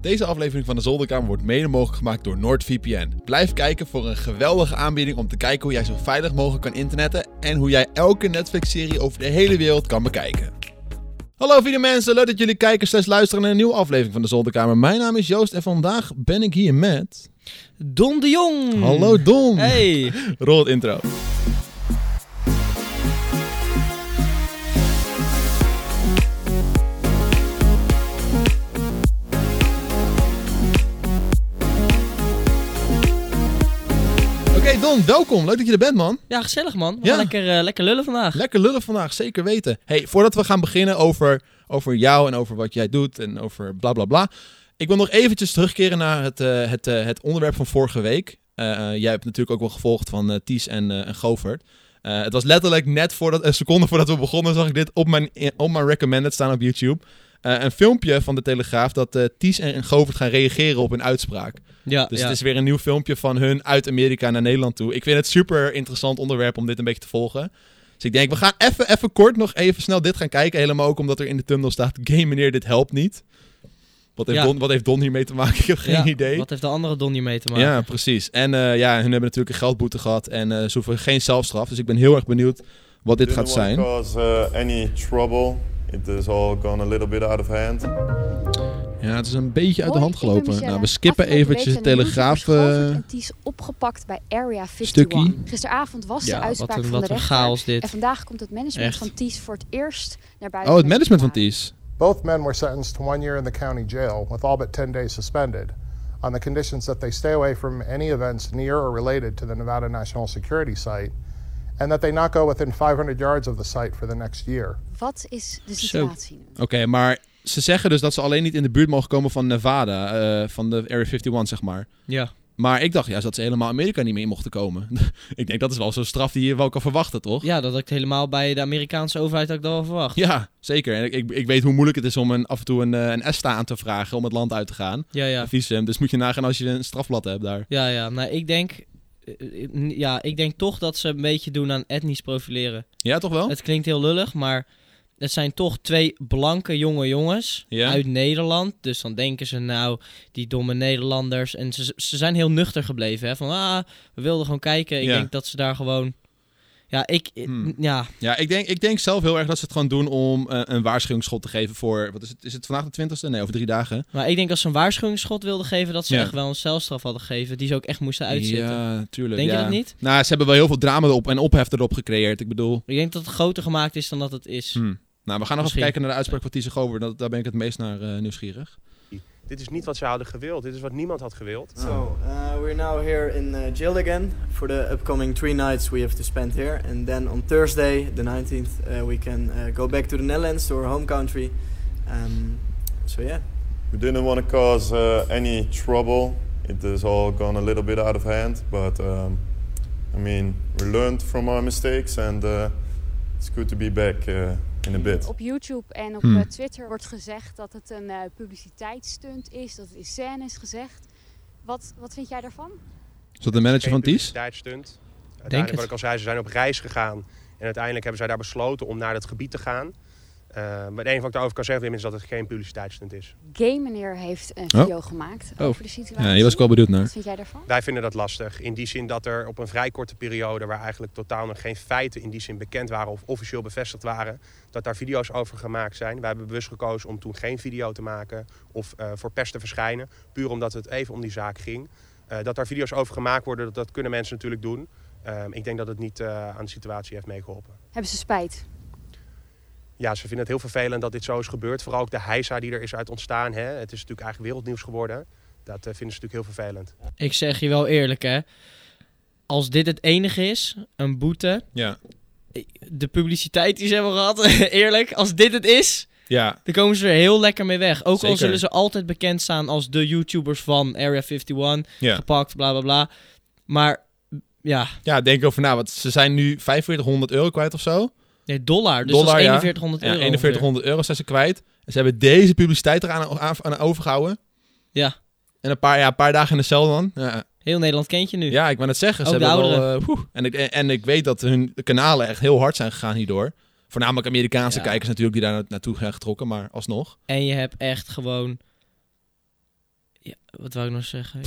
Deze aflevering van de Zolderkamer wordt mede mogelijk gemaakt door NordVPN. Blijf kijken voor een geweldige aanbieding om te kijken hoe jij zo veilig mogelijk kan internetten en hoe jij elke Netflix-serie over de hele wereld kan bekijken. Hallo video mensen, leuk dat jullie kijken slash luisteren naar een nieuwe aflevering van de Zolderkamer. Mijn naam is Joost en vandaag ben ik hier met... Don de Jong. Hallo Don! Hey. Rol het intro. Don, welkom. Leuk dat je er bent man. Ja, gezellig man. We Ja. gaan lekker, eh, lekker lullen vandaag. Lekker lullen vandaag, zeker weten. Hey, voordat we gaan beginnen over, over jou en over wat jij doet en over bla bla bla. Ik wil nog eventjes terugkeren naar het, eh, het, eh, het onderwerp van vorige week. Jij hebt natuurlijk ook wel gevolgd van Ties en, en Govert. Het was letterlijk net voordat, een seconde voordat we begonnen, zag ik dit op mijn, op mijn recommended staan op YouTube. Eh, een filmpje van de Telegraaf dat eh, Ties en, Govert gaan reageren op hun uitspraak. ja, Dus ja. het is weer een nieuw filmpje van hun uit Amerika naar Nederland toe. Ik vind het super interessant onderwerp om dit een beetje te volgen. Dus ik denk, we gaan even, even kort nog even snel dit gaan kijken. Helemaal ook omdat er in de thumbnail staat, game meneer, dit helpt niet. Wat heeft, Ja. Don, wat heeft Don hiermee te maken? Ik heb geen Ja, idee. Wat heeft de andere Don hier mee te maken? Ja, precies. En eh, ja, hun hebben natuurlijk een geldboete gehad en eh ze hoeven geen zelfstraf. Dus ik ben heel erg benieuwd wat dit gaat Didn't zijn. cause uh, any trouble. It is all gone a little bit out of hand. Ja, het is een beetje uit de hand gelopen. Nou, we skippen eventjes de Telegraaf... Eh, en Ties opgepakt bij Area 51. stukkie. Gisteravond was Ja, de uitspraak wat een, van de rechter. chaos dit. En vandaag komt het management Echt. van Ties voor het eerst naar buiten. Oh, het management van. Ties. Both men were sentenced to one year in the county jail with all but 10 days suspended on the conditions that they stay away from any events near or related to the Nevada National Security Site and that they not go within 500 yards of the site for the next year. Wat is de situatie nu? Oké, maar ze zeggen dus dat ze alleen niet in de buurt mogen komen van Nevada, eh, van de Area 51, zeg maar. Ja. Maar ik dacht juist dat ze helemaal Amerika niet meer in mochten komen. ik denk dat is wel zo'n straf die je wel kan verwachten, toch? ja, dat had ik helemaal bij de Amerikaanse overheid had ik dat wel verwacht. Ja, zeker. En ik, ik, ik weet hoe moeilijk het is om een, af en toe een, eh, een ESTA aan te vragen om het land uit te gaan. Ja, ja. Een visum. Dus moet je nagaan als je een strafblad hebt daar. Ja, ja. Nou, ik denk... eh, eh, Ja, ik denk toch dat ze een beetje doen aan etnisch profileren. Ja, toch wel? Het klinkt heel lullig, maar het zijn toch twee blanke jonge jongens Ja. uit Nederland. Dus dan denken ze nou, die domme Nederlanders. En ze, ze zijn heel nuchter gebleven. Hè? Van, ah, we wilden gewoon kijken. Ik Ja. denk dat ze daar gewoon... Ja, ik... Hmm. Ja, Ja, ik denk, ik denk zelf heel erg dat ze het gewoon doen om eh, een waarschuwingsschot te geven voor... Wat is het? Is het vandaag de 20ste? Nee, over drie dagen. maar ik denk als ze een waarschuwingsschot wilden geven... dat ze Ja. echt wel een celstraf hadden gegeven. Die ze ook echt moesten uitzitten. Ja, tuurlijk. Denk je ja. dat niet? Nou, ze hebben wel heel veel drama erop en ophef erop gecreëerd. Ik bedoel... Ik denk dat het groter gemaakt is dan dat het is. Hmm. Nou, we gaan nog even Misschien. kijken naar de uitspraak van Ties Gover. Dat, daar ben ik het meest naar eh, nieuwsgierig. Dit is niet wat ze hadden gewild. Dit is wat niemand had gewild. So uh, we're now here in uh, jail again for the upcoming three nights we have to spend here, and then on Thursday, the 19th, uh, we can uh, go back to the Netherlands to our home country. Um, so yeah. We didn't want to cause uh, any trouble. It is all gone a little bit out of hand. But um, I mean, we learned from our mistakes, and uh, it's good to be back uh, in a bit. Op YouTube en op Hmm. eh, Twitter wordt gezegd dat het een eh, publiciteitsstunt is, dat het in scène is gezegd. Wat, wat vind jij daarvan? Is dat de manager van Ties? publiciteitsstunt. Uiteindelijk, het. wat ik al zei, ze zijn op reis gegaan. En uiteindelijk hebben zij daar besloten om naar het gebied te gaan. Uh, maar het enige wat ik daarover kan zeggen is dat het geen publiciteitsstunt is. Gay meneer heeft een Oh. video gemaakt Oh. over de situatie. Ja, hier was ik wel benieuwd naar. Wat vind jij daarvan? Wij vinden dat lastig. In die zin dat er op een vrij korte periode, waar eigenlijk totaal nog geen feiten in die zin bekend waren of officieel bevestigd waren, dat daar video's over gemaakt zijn. Wij hebben bewust gekozen om toen geen video te maken of eh, voor pers te verschijnen. Puur omdat het even om die zaak ging. Eh, dat daar video's over gemaakt worden, dat, dat kunnen mensen natuurlijk doen. Ehm, ik denk dat het niet eh, aan de situatie heeft meegeholpen. Hebben ze spijt? Ja, ze vinden het heel vervelend dat dit zo is gebeurd. Vooral ook de heisa die er is uit ontstaan. Hè. Het is natuurlijk eigenlijk wereldnieuws geworden. Dat eh, vinden ze natuurlijk heel vervelend. Ik zeg je wel eerlijk, hè. Als dit het enige is, een boete... Ja. De publiciteit die ze hebben gehad, eerlijk. Als dit het is, Ja, dan komen ze er heel lekker mee weg. Ook al zullen ze altijd bekend staan als de YouTubers van Area 51. ja. Gepakt, bla bla bla. Maar, ja, ja, denk over na. Want ze zijn nu 4500 euro kwijt of zo. Nee, dollar. Dus Dollar, dat is ja. 4100 Ja, euro. 4100 euro zijn ze kwijt. En ze hebben deze publiciteit eraan aan, aan overgehouden. Ja. En een paar, ja, een paar dagen in de cel dan. Ja, Heel Nederland kent je nu. ja ik wou net zeggen. Ze Ook hebben wel, poeh. en, ik, en ik weet dat hun kanalen echt heel hard zijn gegaan hierdoor. Voornamelijk Amerikaanse Ja. kijkers natuurlijk die daar na- naartoe zijn getrokken, maar alsnog. En je hebt echt gewoon wat wou ik nog zeggen?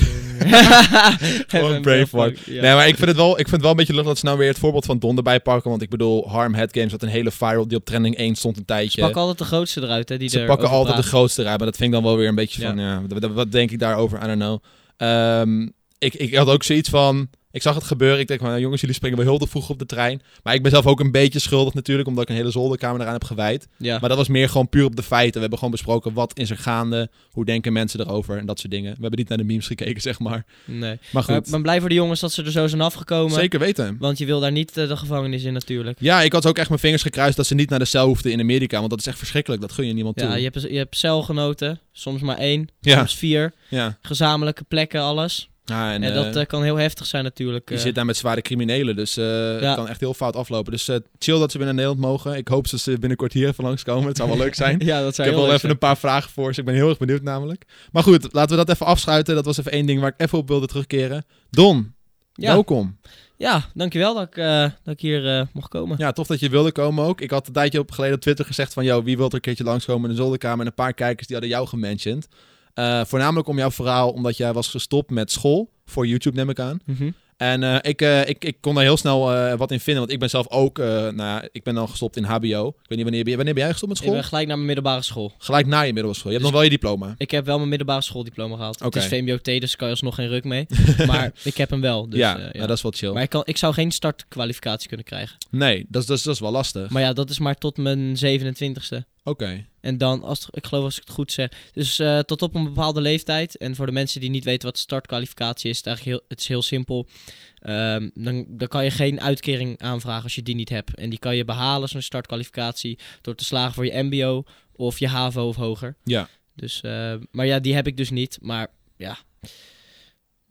Gewoon Braveheart. ja. Nee, maar ik vind, het wel, ik vind het wel een beetje lucht dat ze nou weer het voorbeeld van Don erbij pakken. Want ik bedoel, Harm Head Games had een hele viral die op trending 1 stond een Ze tijdje. pakken altijd de grootste eruit, hè? Die Ze er pakken altijd de grootste eruit, maar dat vind ik dan wel weer een beetje Ja. van, ja, wat, wat denk ik daarover? I don't know. Ehm, ik, ik had ook zoiets van, ik zag het gebeuren, ik denk van, nou, jongens, jullie springen wel heel te vroeg op de trein. Maar ik ben zelf ook een beetje schuldig natuurlijk, omdat ik een hele zolderkamer eraan heb gewijd. Ja. Maar dat was meer gewoon puur op de feiten. We hebben gewoon besproken, wat is er gaande? Hoe denken mensen erover? En dat soort dingen. We hebben niet naar de memes gekeken, zeg maar. Nee. Maar goed, ik ben blij voor de jongens dat ze er zo zijn afgekomen. zeker weten. Want je wil daar niet eh, de gevangenis in natuurlijk. Ja, ik had ook echt mijn vingers gekruist dat ze niet naar de cel hoefden in Amerika. Want dat is echt verschrikkelijk. Dat gun je niemand toe. Ja, je hebt, je hebt celgenoten, soms maar één, Ja. soms vier. Ja. Gezamenlijke plekken, alles. Ja, en, En, dat eh, eh, kan heel heftig zijn natuurlijk. je eh. zit daar met zware criminelen. Dus Ja. het kan echt heel fout aflopen. Dus chill dat ze naar Nederland mogen. Ik hoop dat ze binnenkort hier even langskomen. Het zou wel leuk zijn. ja, dat Ik heb wel even een paar vragen voor ze. Ik ben heel erg benieuwd namelijk. Maar goed, laten we dat even afschuiten. Dat was even één ding waar ik even op wilde terugkeren. Don, Ja. welkom. Ja, dankjewel dat ik, dat ik hier mocht komen. Ja, tof dat je wilde komen ook. Ik had een tijdje op geleden op Twitter gezegd van... Yo, wie wil er een keertje langskomen in de zolderkamer? En een paar kijkers die hadden jou gementioned. Eh, voornamelijk om jouw verhaal, omdat jij was gestopt met school. Voor YouTube neem ik aan. Mhm. En eh, ik, eh, ik, ik kon daar heel snel wat in vinden. Want ik ben zelf ook... nou ja, ik ben dan gestopt in HBO. Ik weet niet wanneer... Wanneer ben jij gestopt met Ik school? ben gelijk naar mijn middelbare school. Gelijk na je middelbare school. Je hebt Dus- nog wel je diploma. Ik heb wel mijn middelbare schooldiploma gehaald. Oké. Het is VMBOT, dus kan je alsnog geen ruk mee. maar ik heb hem wel. Dus, ja, ja, dat is wel chill. Maar ik, kan, ik zou geen startkwalificatie kunnen krijgen. Nee, dat is, dat, is, dat is wel lastig. Maar ja, dat is maar tot mijn 27ste. Oké. En dan, als, ik geloof als ik het goed zeg. Dus eh, tot op een bepaalde leeftijd. En voor de mensen die niet weten wat startkwalificatie is, het, eigenlijk heel, het is heel simpel. Ehm, dan, dan kan je geen uitkering aanvragen als je die niet hebt. En die kan je behalen, zo'n startkwalificatie, door te slagen voor je MBO of je HAVO of hoger. Ja. Dus, eh, maar ja, die heb ik dus niet. Maar ja,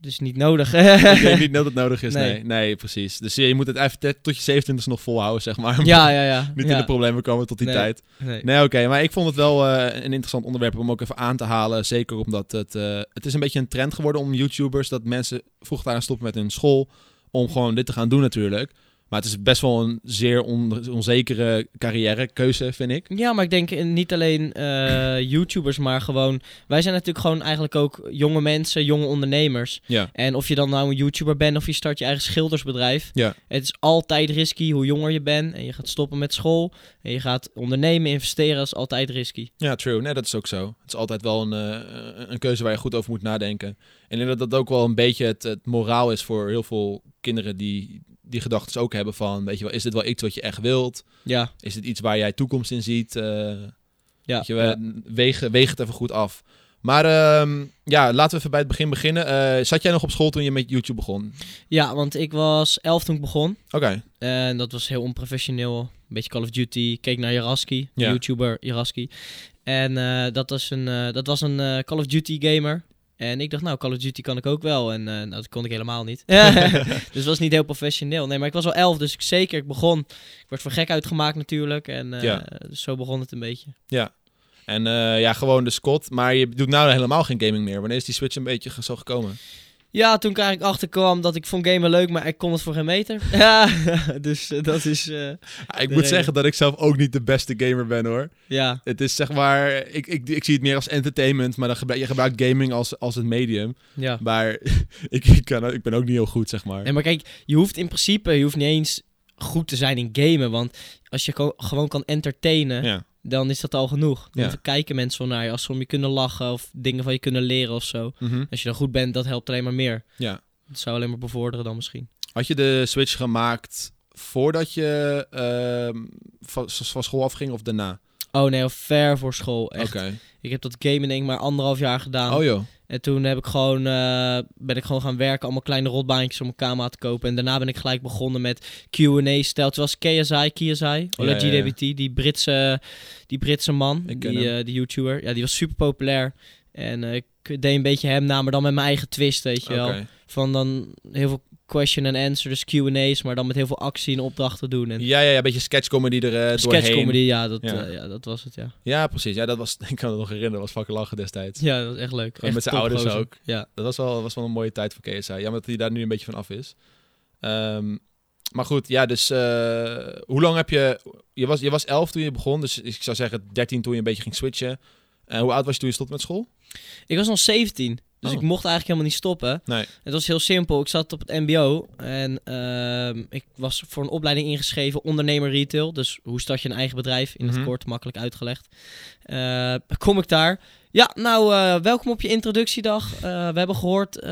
dus niet nodig. ik denk niet dat het nodig is, nee. Nee. Nee, precies. Dus je, moet het even tot je 27 nog volhouden, zeg maar. ja, ja, ja. niet ja. in de problemen komen tot die Nee. tijd. Nee. Nee, oké. maar ik vond het wel eh, een interessant onderwerp om ook even aan te halen. Zeker omdat het... eh, het is een beetje een trend geworden om YouTubers... dat mensen vroeg daaraan stoppen met hun school... om gewoon dit te gaan doen natuurlijk. Maar het is best wel een zeer on- onzekere carrièrekeuze, vind ik. Ja, maar ik denk niet alleen eh, YouTubers, maar gewoon... Wij zijn natuurlijk gewoon eigenlijk ook jonge mensen, jonge ondernemers. Ja. En of je dan nou een YouTuber bent of je start je eigen schildersbedrijf. Ja. Het is altijd risky hoe jonger je bent. En je gaat stoppen met school. En je gaat ondernemen, investeren. Is altijd risky. Ja, true. Nee, dat is ook zo. Het is altijd wel een, eh, een keuze waar je goed over moet nadenken. En ik denk dat dat ook wel een beetje het, het moraal is voor heel veel kinderen die die gedachten ook hebben van, weet je wel, is dit wel iets wat je echt wilt? Ja, Is dit iets waar jij toekomst in ziet? Eh, ja. weet je, we, weeg, weeg het even goed af. Maar ehm, ja, laten we even bij het begin beginnen. Eh, zat jij nog op school toen je met YouTube begon? ja, want ik was elf toen ik begon. Oké, En dat was heel onprofessioneel. Een beetje Call of Duty. Keek naar Jaraski, Ja. YouTuber Jaraski. En eh, dat was een, dat was een Call of Duty gamer. En ik dacht, nou, Call of Duty kan ik ook wel. En eh, nou, dat kon ik helemaal niet. dus was niet heel professioneel. Nee, maar ik was wel elf, dus ik, zeker, ik begon. Ik werd voor gek uitgemaakt natuurlijk. En eh, Ja. dus zo begon het een beetje. en eh, ja, gewoon de Scott. Maar je doet nou helemaal geen gaming meer. Wanneer is die switch een beetje zo gekomen? Ja, toen ik eigenlijk achterkwam dat ik vond gamen leuk, maar ik kon het voor geen meter. ja, dus eh, dat is... eh, Ja, ik moet reden. zeggen dat ik zelf ook niet de beste gamer ben hoor. ja, Het is zeg maar, ik, ik, ik zie het meer als entertainment, maar dan gebruik, je gebruikt gaming als, als het medium. ja. Maar ik, ik, kan, ik ben ook niet heel goed, zeg maar. Nee, maar kijk, je hoeft in principe, je hoeft niet eens goed te zijn in gamen. Want als je gewoon kan entertainen, Ja, dan is dat al genoeg. Dan Ja. kijken mensen wel naar je. Als ze om je kunnen lachen of dingen van je kunnen leren of zo. Mhm. Als je dan goed bent, dat helpt alleen maar meer. ja. Dat zou alleen maar bevorderen dan misschien. Had je de switch gemaakt voordat je ehm, van, van school afging of daarna? Oh nee, ver voor school. Oké. Ik heb dat denk ik maar anderhalf jaar gedaan. Oh joh. En toen heb ik gewoon, eh, ben ik gewoon gaan werken, allemaal kleine rotbaantjes om mijn kamer te kopen. En daarna ben ik gelijk begonnen met Q&A-stel. Het was KSI, KSI, Ola Ja, ja, die Britse, die Britse man, Ik die, eh, die YouTuber. Ja, die was super populair. En eh, ik deed een beetje hem na, maar dan met mijn eigen twist, weet je wel. Van dan heel veel question and answer, dus Q&A's, maar dan met heel veel actie en opdrachten doen. En Ja, ja, ja, een beetje sketchcomedy er eh, doorheen. sketchcomedy, ja dat, Ja. eh, ja, dat was het, ja. Ja, precies. Ja, dat was, ik kan het nog herinneren, dat was fucking lachen destijds. Ja, dat was echt leuk. Echt met zijn ouders ook. Ja. Dat was wel, was wel een mooie tijd voor KSI. Jammer dat hij daar nu een beetje van af is. Ehm, maar goed, ja, dus eh, hoe lang heb je... Je was, je was elf toen je begon, dus ik zou zeggen 13 toen je een beetje ging switchen. Eh, hoe oud was je toen je stopte met school? Ik was nog 17. Dus Oh. ik mocht eigenlijk helemaal niet stoppen. Nee. Het was heel simpel. Ik zat op het mbo en ehm, ik was voor een opleiding ingeschreven, ondernemer retail. Dus hoe start je een eigen bedrijf? In Mhm. het kort, makkelijk uitgelegd. Eh, kom ik daar. Ja, nou, eh, welkom op je introductiedag. Eh, we hebben gehoord, eh,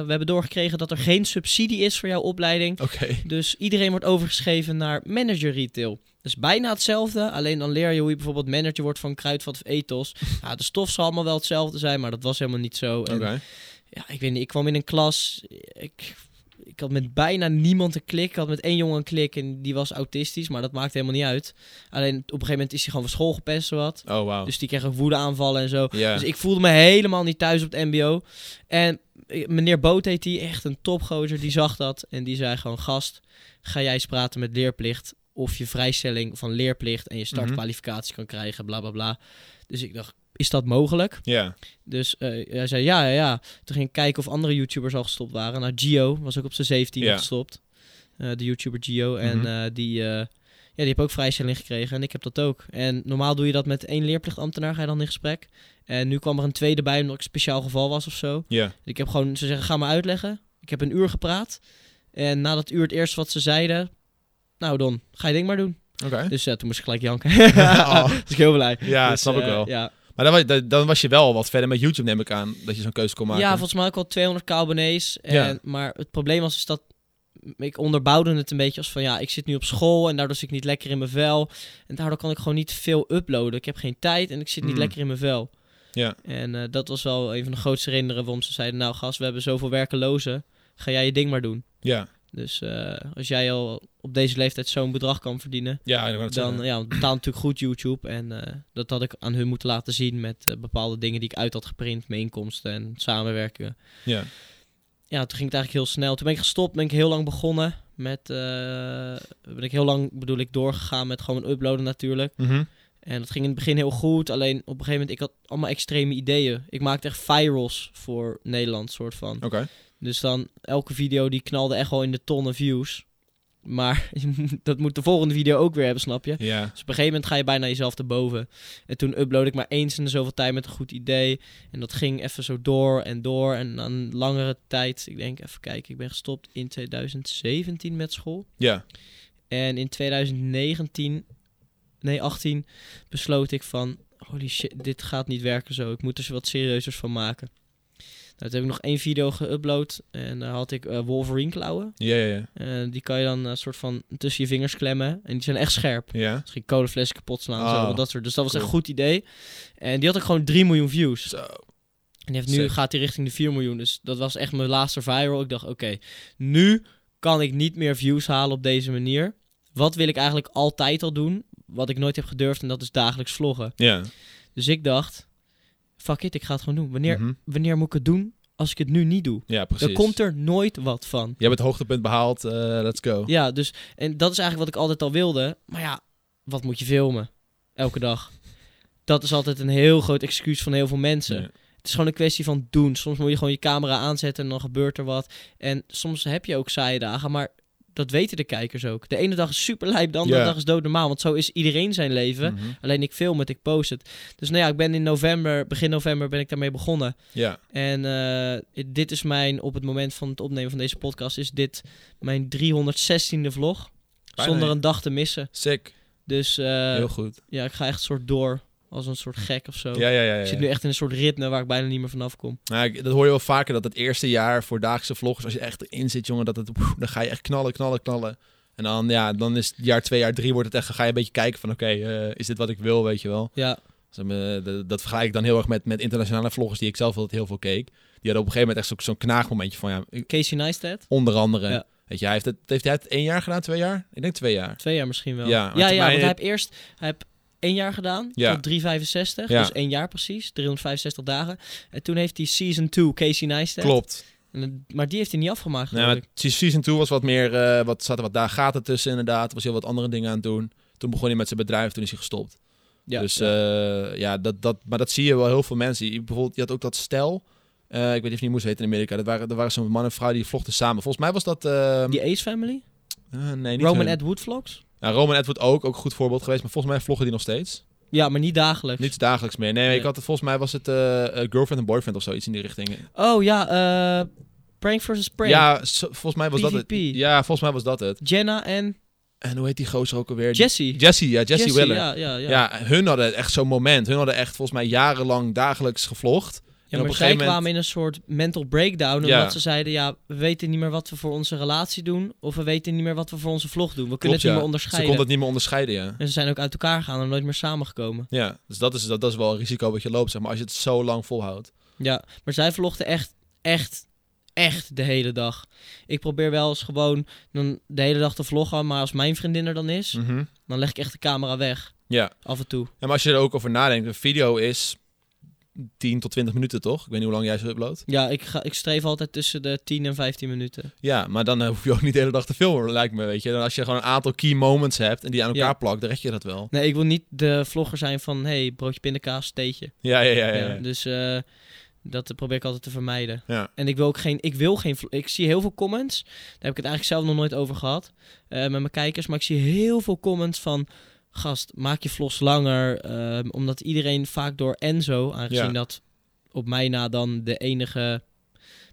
we hebben doorgekregen dat er geen subsidie is voor jouw opleiding. Oké. Dus iedereen wordt overgeschreven naar manager retail. Dus bijna hetzelfde, alleen dan leer je hoe je bijvoorbeeld manager wordt van Kruidvat of Ethos. Ja, de stof zal allemaal wel hetzelfde zijn, maar dat was helemaal niet zo. Oké. ja, ik weet niet, ik kwam in een klas, ik, ik had met bijna niemand een klik. Ik had met één jongen een klik en die was autistisch, maar dat maakt helemaal niet uit. Alleen op een gegeven moment is hij gewoon van school gepest, zowat. Oh, wauw. Dus die kreeg ook woedeaanvallen en zo. Dus ik voelde me helemaal niet thuis op het mbo. En eh, meneer Boot heet die, echt een topgozer, die zag dat. En die zei gewoon, gast, ga jij eens praten met leerplicht. Of je vrijstelling van leerplicht en je startkwalificatie kan krijgen, bla bla bla. Dus ik dacht, is dat mogelijk? ja. Dus eh, hij zei, ja, ja, ja. Toen ging ik kijken of andere YouTubers al gestopt waren. Nou, Gio was ook op zijn 17 Ja. gestopt. Eh, de YouTuber Gio. En Mhm. eh, die, ja, die heeft ook vrijstelling gekregen. En ik heb dat ook. En normaal doe je dat met één leerplichtambtenaar, ga je dan in gesprek. En nu kwam er een tweede bij, omdat ik een speciaal geval was of zo. Ja. Ik heb gewoon, ze zeggen, ga maar uitleggen. Ik heb een uur gepraat. En na dat uur het eerste wat ze zeiden... Nou Don, ga je ding maar doen. Oké. Dus ja, toen moest ik gelijk janken. Oh. Dus ik heel blij. Ja, Dus, snap ik eh, wel. Ja, Maar dan, wa- dan, dan was je wel wat verder met YouTube, neem ik aan. Dat je zo'n keuze kon maken. Ja, volgens mij ook al 200k abonnees. En, Ja. Maar het probleem was is dat ik onderbouwde het een beetje als van ja, ik zit nu op school en daardoor zit ik niet lekker in mijn vel. En daardoor kan ik gewoon niet veel uploaden. Ik heb geen tijd en ik zit niet Hmm. lekker in mijn vel. Ja. En eh, dat was wel een van de grootste redenen waarom ze zeiden, nou gast, we hebben zoveel werkelozen. Ga jij je ding maar doen. Ja. Dus eh, als jij al op deze leeftijd zo'n bedrag kan verdienen, Ja, dan zeggen. ja, het betaalt natuurlijk goed YouTube. En eh, dat had ik aan hun moeten laten zien met eh, bepaalde dingen die ik uit had geprint, mijn inkomsten en samenwerkingen. Ja. Ja, toen ging het eigenlijk heel snel. Toen ben ik gestopt, ben ik heel lang begonnen met, ben ik heel lang bedoel ik doorgegaan met gewoon uploaden natuurlijk. Mhm. En dat ging in het begin heel goed, alleen op een gegeven moment ik had allemaal extreme ideeën. Ik maakte echt virals voor Nederland, soort van. Oké. Dus dan elke video die knalde echt wel in de tonnen views. Maar dat moet de volgende video ook weer hebben, snap je? Ja. Dus op een gegeven moment ga je bijna jezelf te boven. En toen upload ik maar eens in de zoveel tijd met een goed idee. En dat ging even zo door en door. En een langere tijd, ik denk even kijken, ik ben gestopt in 2017 met school. Ja. En in 2019, nee 18, besloot ik van, holy shit, dit gaat niet werken zo. Ik moet er wat serieuzers van maken. Toen heb ik nog één video geüpload en daar had ik eh, Wolverine klauwen. Ja, ja, ja. Eh, die kan je dan een soort van tussen je vingers klemmen. En die zijn echt scherp. Ja. Misschien kolenflessen kapot slaan. Oh, Zo, dat soort. Dus dat was echt een goed idee. En die had ook gewoon 3 miljoen views. Zo. En die heeft nu gaat hij richting de 4 miljoen. Dus dat was echt mijn laatste viral. Ik dacht, oké, nu kan ik niet meer views halen op deze manier. Wat wil ik eigenlijk altijd al doen? Wat ik nooit heb gedurfd en dat is dagelijks vloggen. Ja. Dus ik dacht, fuck it, ik ga het gewoon doen. Wanneer, Mhm. wanneer moet ik het doen als ik het nu niet doe? Ja, precies. Dan komt er nooit wat van. Je hebt het hoogtepunt behaald. eh, let's go. Ja, dus en dat is eigenlijk wat ik altijd al wilde. Maar ja, wat moet je filmen? Elke dag. Dat is altijd een heel groot excuus van heel veel mensen. Ja. Het is gewoon een kwestie van doen. Soms moet je gewoon je camera aanzetten en dan gebeurt er wat. En soms heb je ook saaie dagen, maar dat weten de kijkers ook. De ene dag is super lijp, de andere dag is doodnormaal. Want zo is iedereen zijn leven. Mhm. Alleen ik film het, ik post het. Dus nou ja, ik ben in november, begin november ben ik daarmee begonnen. Ja. En eh, dit is mijn, op het moment van het opnemen van deze podcast, is dit mijn 316e vlog. Bijna, zonder een dag te missen. Sick. Dus eh, Heel goed. ja, ik ga echt soort door als een soort gek of zo. Ja, ja, ja. ja. Ik zit nu echt in een soort ritme waar ik bijna niet meer vanaf kom. Nou, ik- dat hoor je wel vaker, dat het eerste jaar voor dagelijkse vloggers, als je echt erin zit, jongen, dat het, dan ga je echt knallen, knallen, knallen. En dan, ja, dan is het jaar twee, jaar drie, wordt het echt, ga je een beetje kijken van, oké, eh, is dit wat ik wil, weet je wel. Ja, Dus, eh, dat, dat vergelijk ik dan heel erg met, met internationale vloggers die ik zelf altijd heel veel keek. Die hadden op een gegeven moment echt zo- zo'n knaagmomentje van, ja, Casey Neistat. onder andere, Ja. weet je, hij heeft het, heeft hij het één jaar gedaan, twee jaar? Ik denk twee jaar. Twee jaar misschien wel. Ja, Ja, ja, want hij heeft eerst hij heeft één jaar gedaan, Ja. tot 365. Ja. Dus één jaar precies, 365 dagen. En toen heeft hij Season 2 Casey Neistat. Klopt. En maar die heeft hij niet afgemaakt, ik. season 2 was wat meer, eh, wat zat er wat daar gaten tussen inderdaad. Was heel wat andere dingen aan het doen. Toen begon hij met zijn bedrijf, toen is hij gestopt. Ja, dus ja. eh, ja, dat, dat, maar dat zie je wel heel veel mensen. Je, bijvoorbeeld, je had ook dat stel. eh, ik weet niet of die moest weten in Amerika. Dat waren, dat waren zo'n man en vrouw die vlogden samen. Volgens mij was dat... die Ace Family? nee, niet Roman hun. Ed Wood vlogs? Ja, Roman Edward ook, ook een goed voorbeeld geweest. Maar volgens mij vloggen die nog steeds. Ja, maar niet dagelijks. Niet dagelijks meer. Nee, Nee. ik had het, volgens mij was het eh, eh, girlfriend en boyfriend of zoiets in die richting. Oh ja, eh Prank versus Prank. Ja, volgens mij was dat het. Ja, volgens mij was dat het. Jenna en En hoe heet die gozer ook alweer? Jessie. Jessie, ja, Jessie, Willer. Ja, ja, ja. Ja. hun hadden echt zo'n moment. Hun hadden echt volgens mij jarenlang dagelijks gevlogd. Ja, op maar een zij gegeven moment- kwamen in een soort mental breakdown. Omdat Ja. ze zeiden, ja, we weten niet meer wat we voor onze relatie doen. Of we weten niet meer wat we voor onze vlog doen. We kunnen Klopt, het niet ja. meer Ze onderscheiden. konden het niet meer onderscheiden, ja. En ze zijn ook uit elkaar gegaan en nooit meer samengekomen. Ja, dus dat is, dat, dat is wel een risico wat je loopt, zeg maar, als je het zo lang volhoudt. Ja, maar zij vlogden echt, echt, echt de hele dag. Ik probeer wel eens gewoon dan de hele dag te vloggen. Maar als mijn vriendin er dan is, Mhm. dan leg ik echt de camera weg. Ja. Af en toe. ja, maar als je er ook over nadenkt, een video is 10 tot 20 minuten, toch? Ik weet niet hoe lang jij ze uploadt. Ja, ik, ga, ik streef altijd tussen de 10 en 15 minuten. Ja, maar dan eh, hoef je ook niet de hele dag te filmen, lijkt me, weet je. Dan als je gewoon een aantal key moments hebt en die aan elkaar Ja. plakt, dan red je dat wel. Nee, ik wil niet de vlogger zijn van... hey, broodje pindakaas, theetje. Ja, ja, ja. ja, Ja, dus eh, dat probeer ik altijd te vermijden. Ja. En ik wil ook geen... Ik wil geen... Ik zie heel veel comments. Daar heb ik het eigenlijk zelf nog nooit over gehad. eh, met mijn kijkers. Maar ik zie heel veel comments van... Gast, maak je vlogs langer. ehm, omdat iedereen vaak door Enzo... Aangezien Ja. dat op mij na dan de enige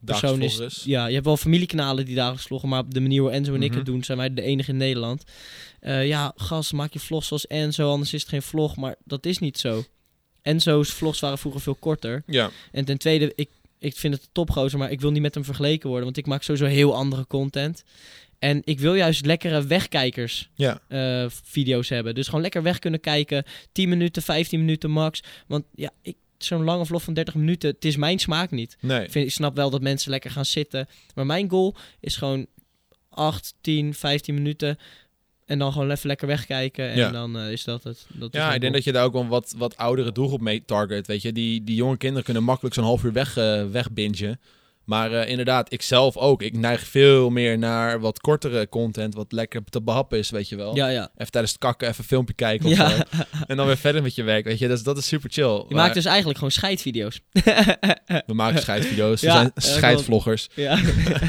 persoon is. Ja, je hebt wel familiekanalen die dagelijks vloggen, maar op de manier hoe Enzo en ik Mhm. het doen, zijn wij de enige in Nederland. Eh, ja, gast, maak je vlogs zoals Enzo, anders is het geen vlog. Maar dat is niet zo. Enzo's vlogs waren vroeger veel korter. Ja, En ten tweede, ik, ik vind het topgozer, maar ik wil niet met hem vergeleken worden, want ik maak sowieso heel andere content. En ik wil juist lekkere wegkijkers ja. eh, video's hebben. Dus gewoon lekker weg kunnen kijken. 10 minuten, 15 minuten max. Want ja, ik, zo'n lange vlog van 30 minuten, het is mijn smaak niet. Nee. Ik, vind, ik snap wel dat mensen lekker gaan zitten. Maar mijn goal is gewoon 8, 10, 15 minuten. En dan gewoon even lekker wegkijken. En Ja. dan eh, is dat het. Dat Ja, ik denk dat je daar ook wel wat, wat oudere doelgroep mee target. Weet je, die, die jonge kinderen kunnen makkelijk zo'n half uur weg, eh wegbingen. Maar eh, inderdaad, ik zelf ook. Ik neig veel meer naar wat kortere content, wat lekker te behappen is, weet je wel. Ja, ja. Even tijdens het kakken, even een filmpje kijken of Ja. zo. En dan weer verder met je werk, weet je. Dat is, dat is super chill. Je Maar maakt dus eigenlijk gewoon scheidvideo's. We maken scheidvideo's, we zijn eh, scheidvloggers. ja.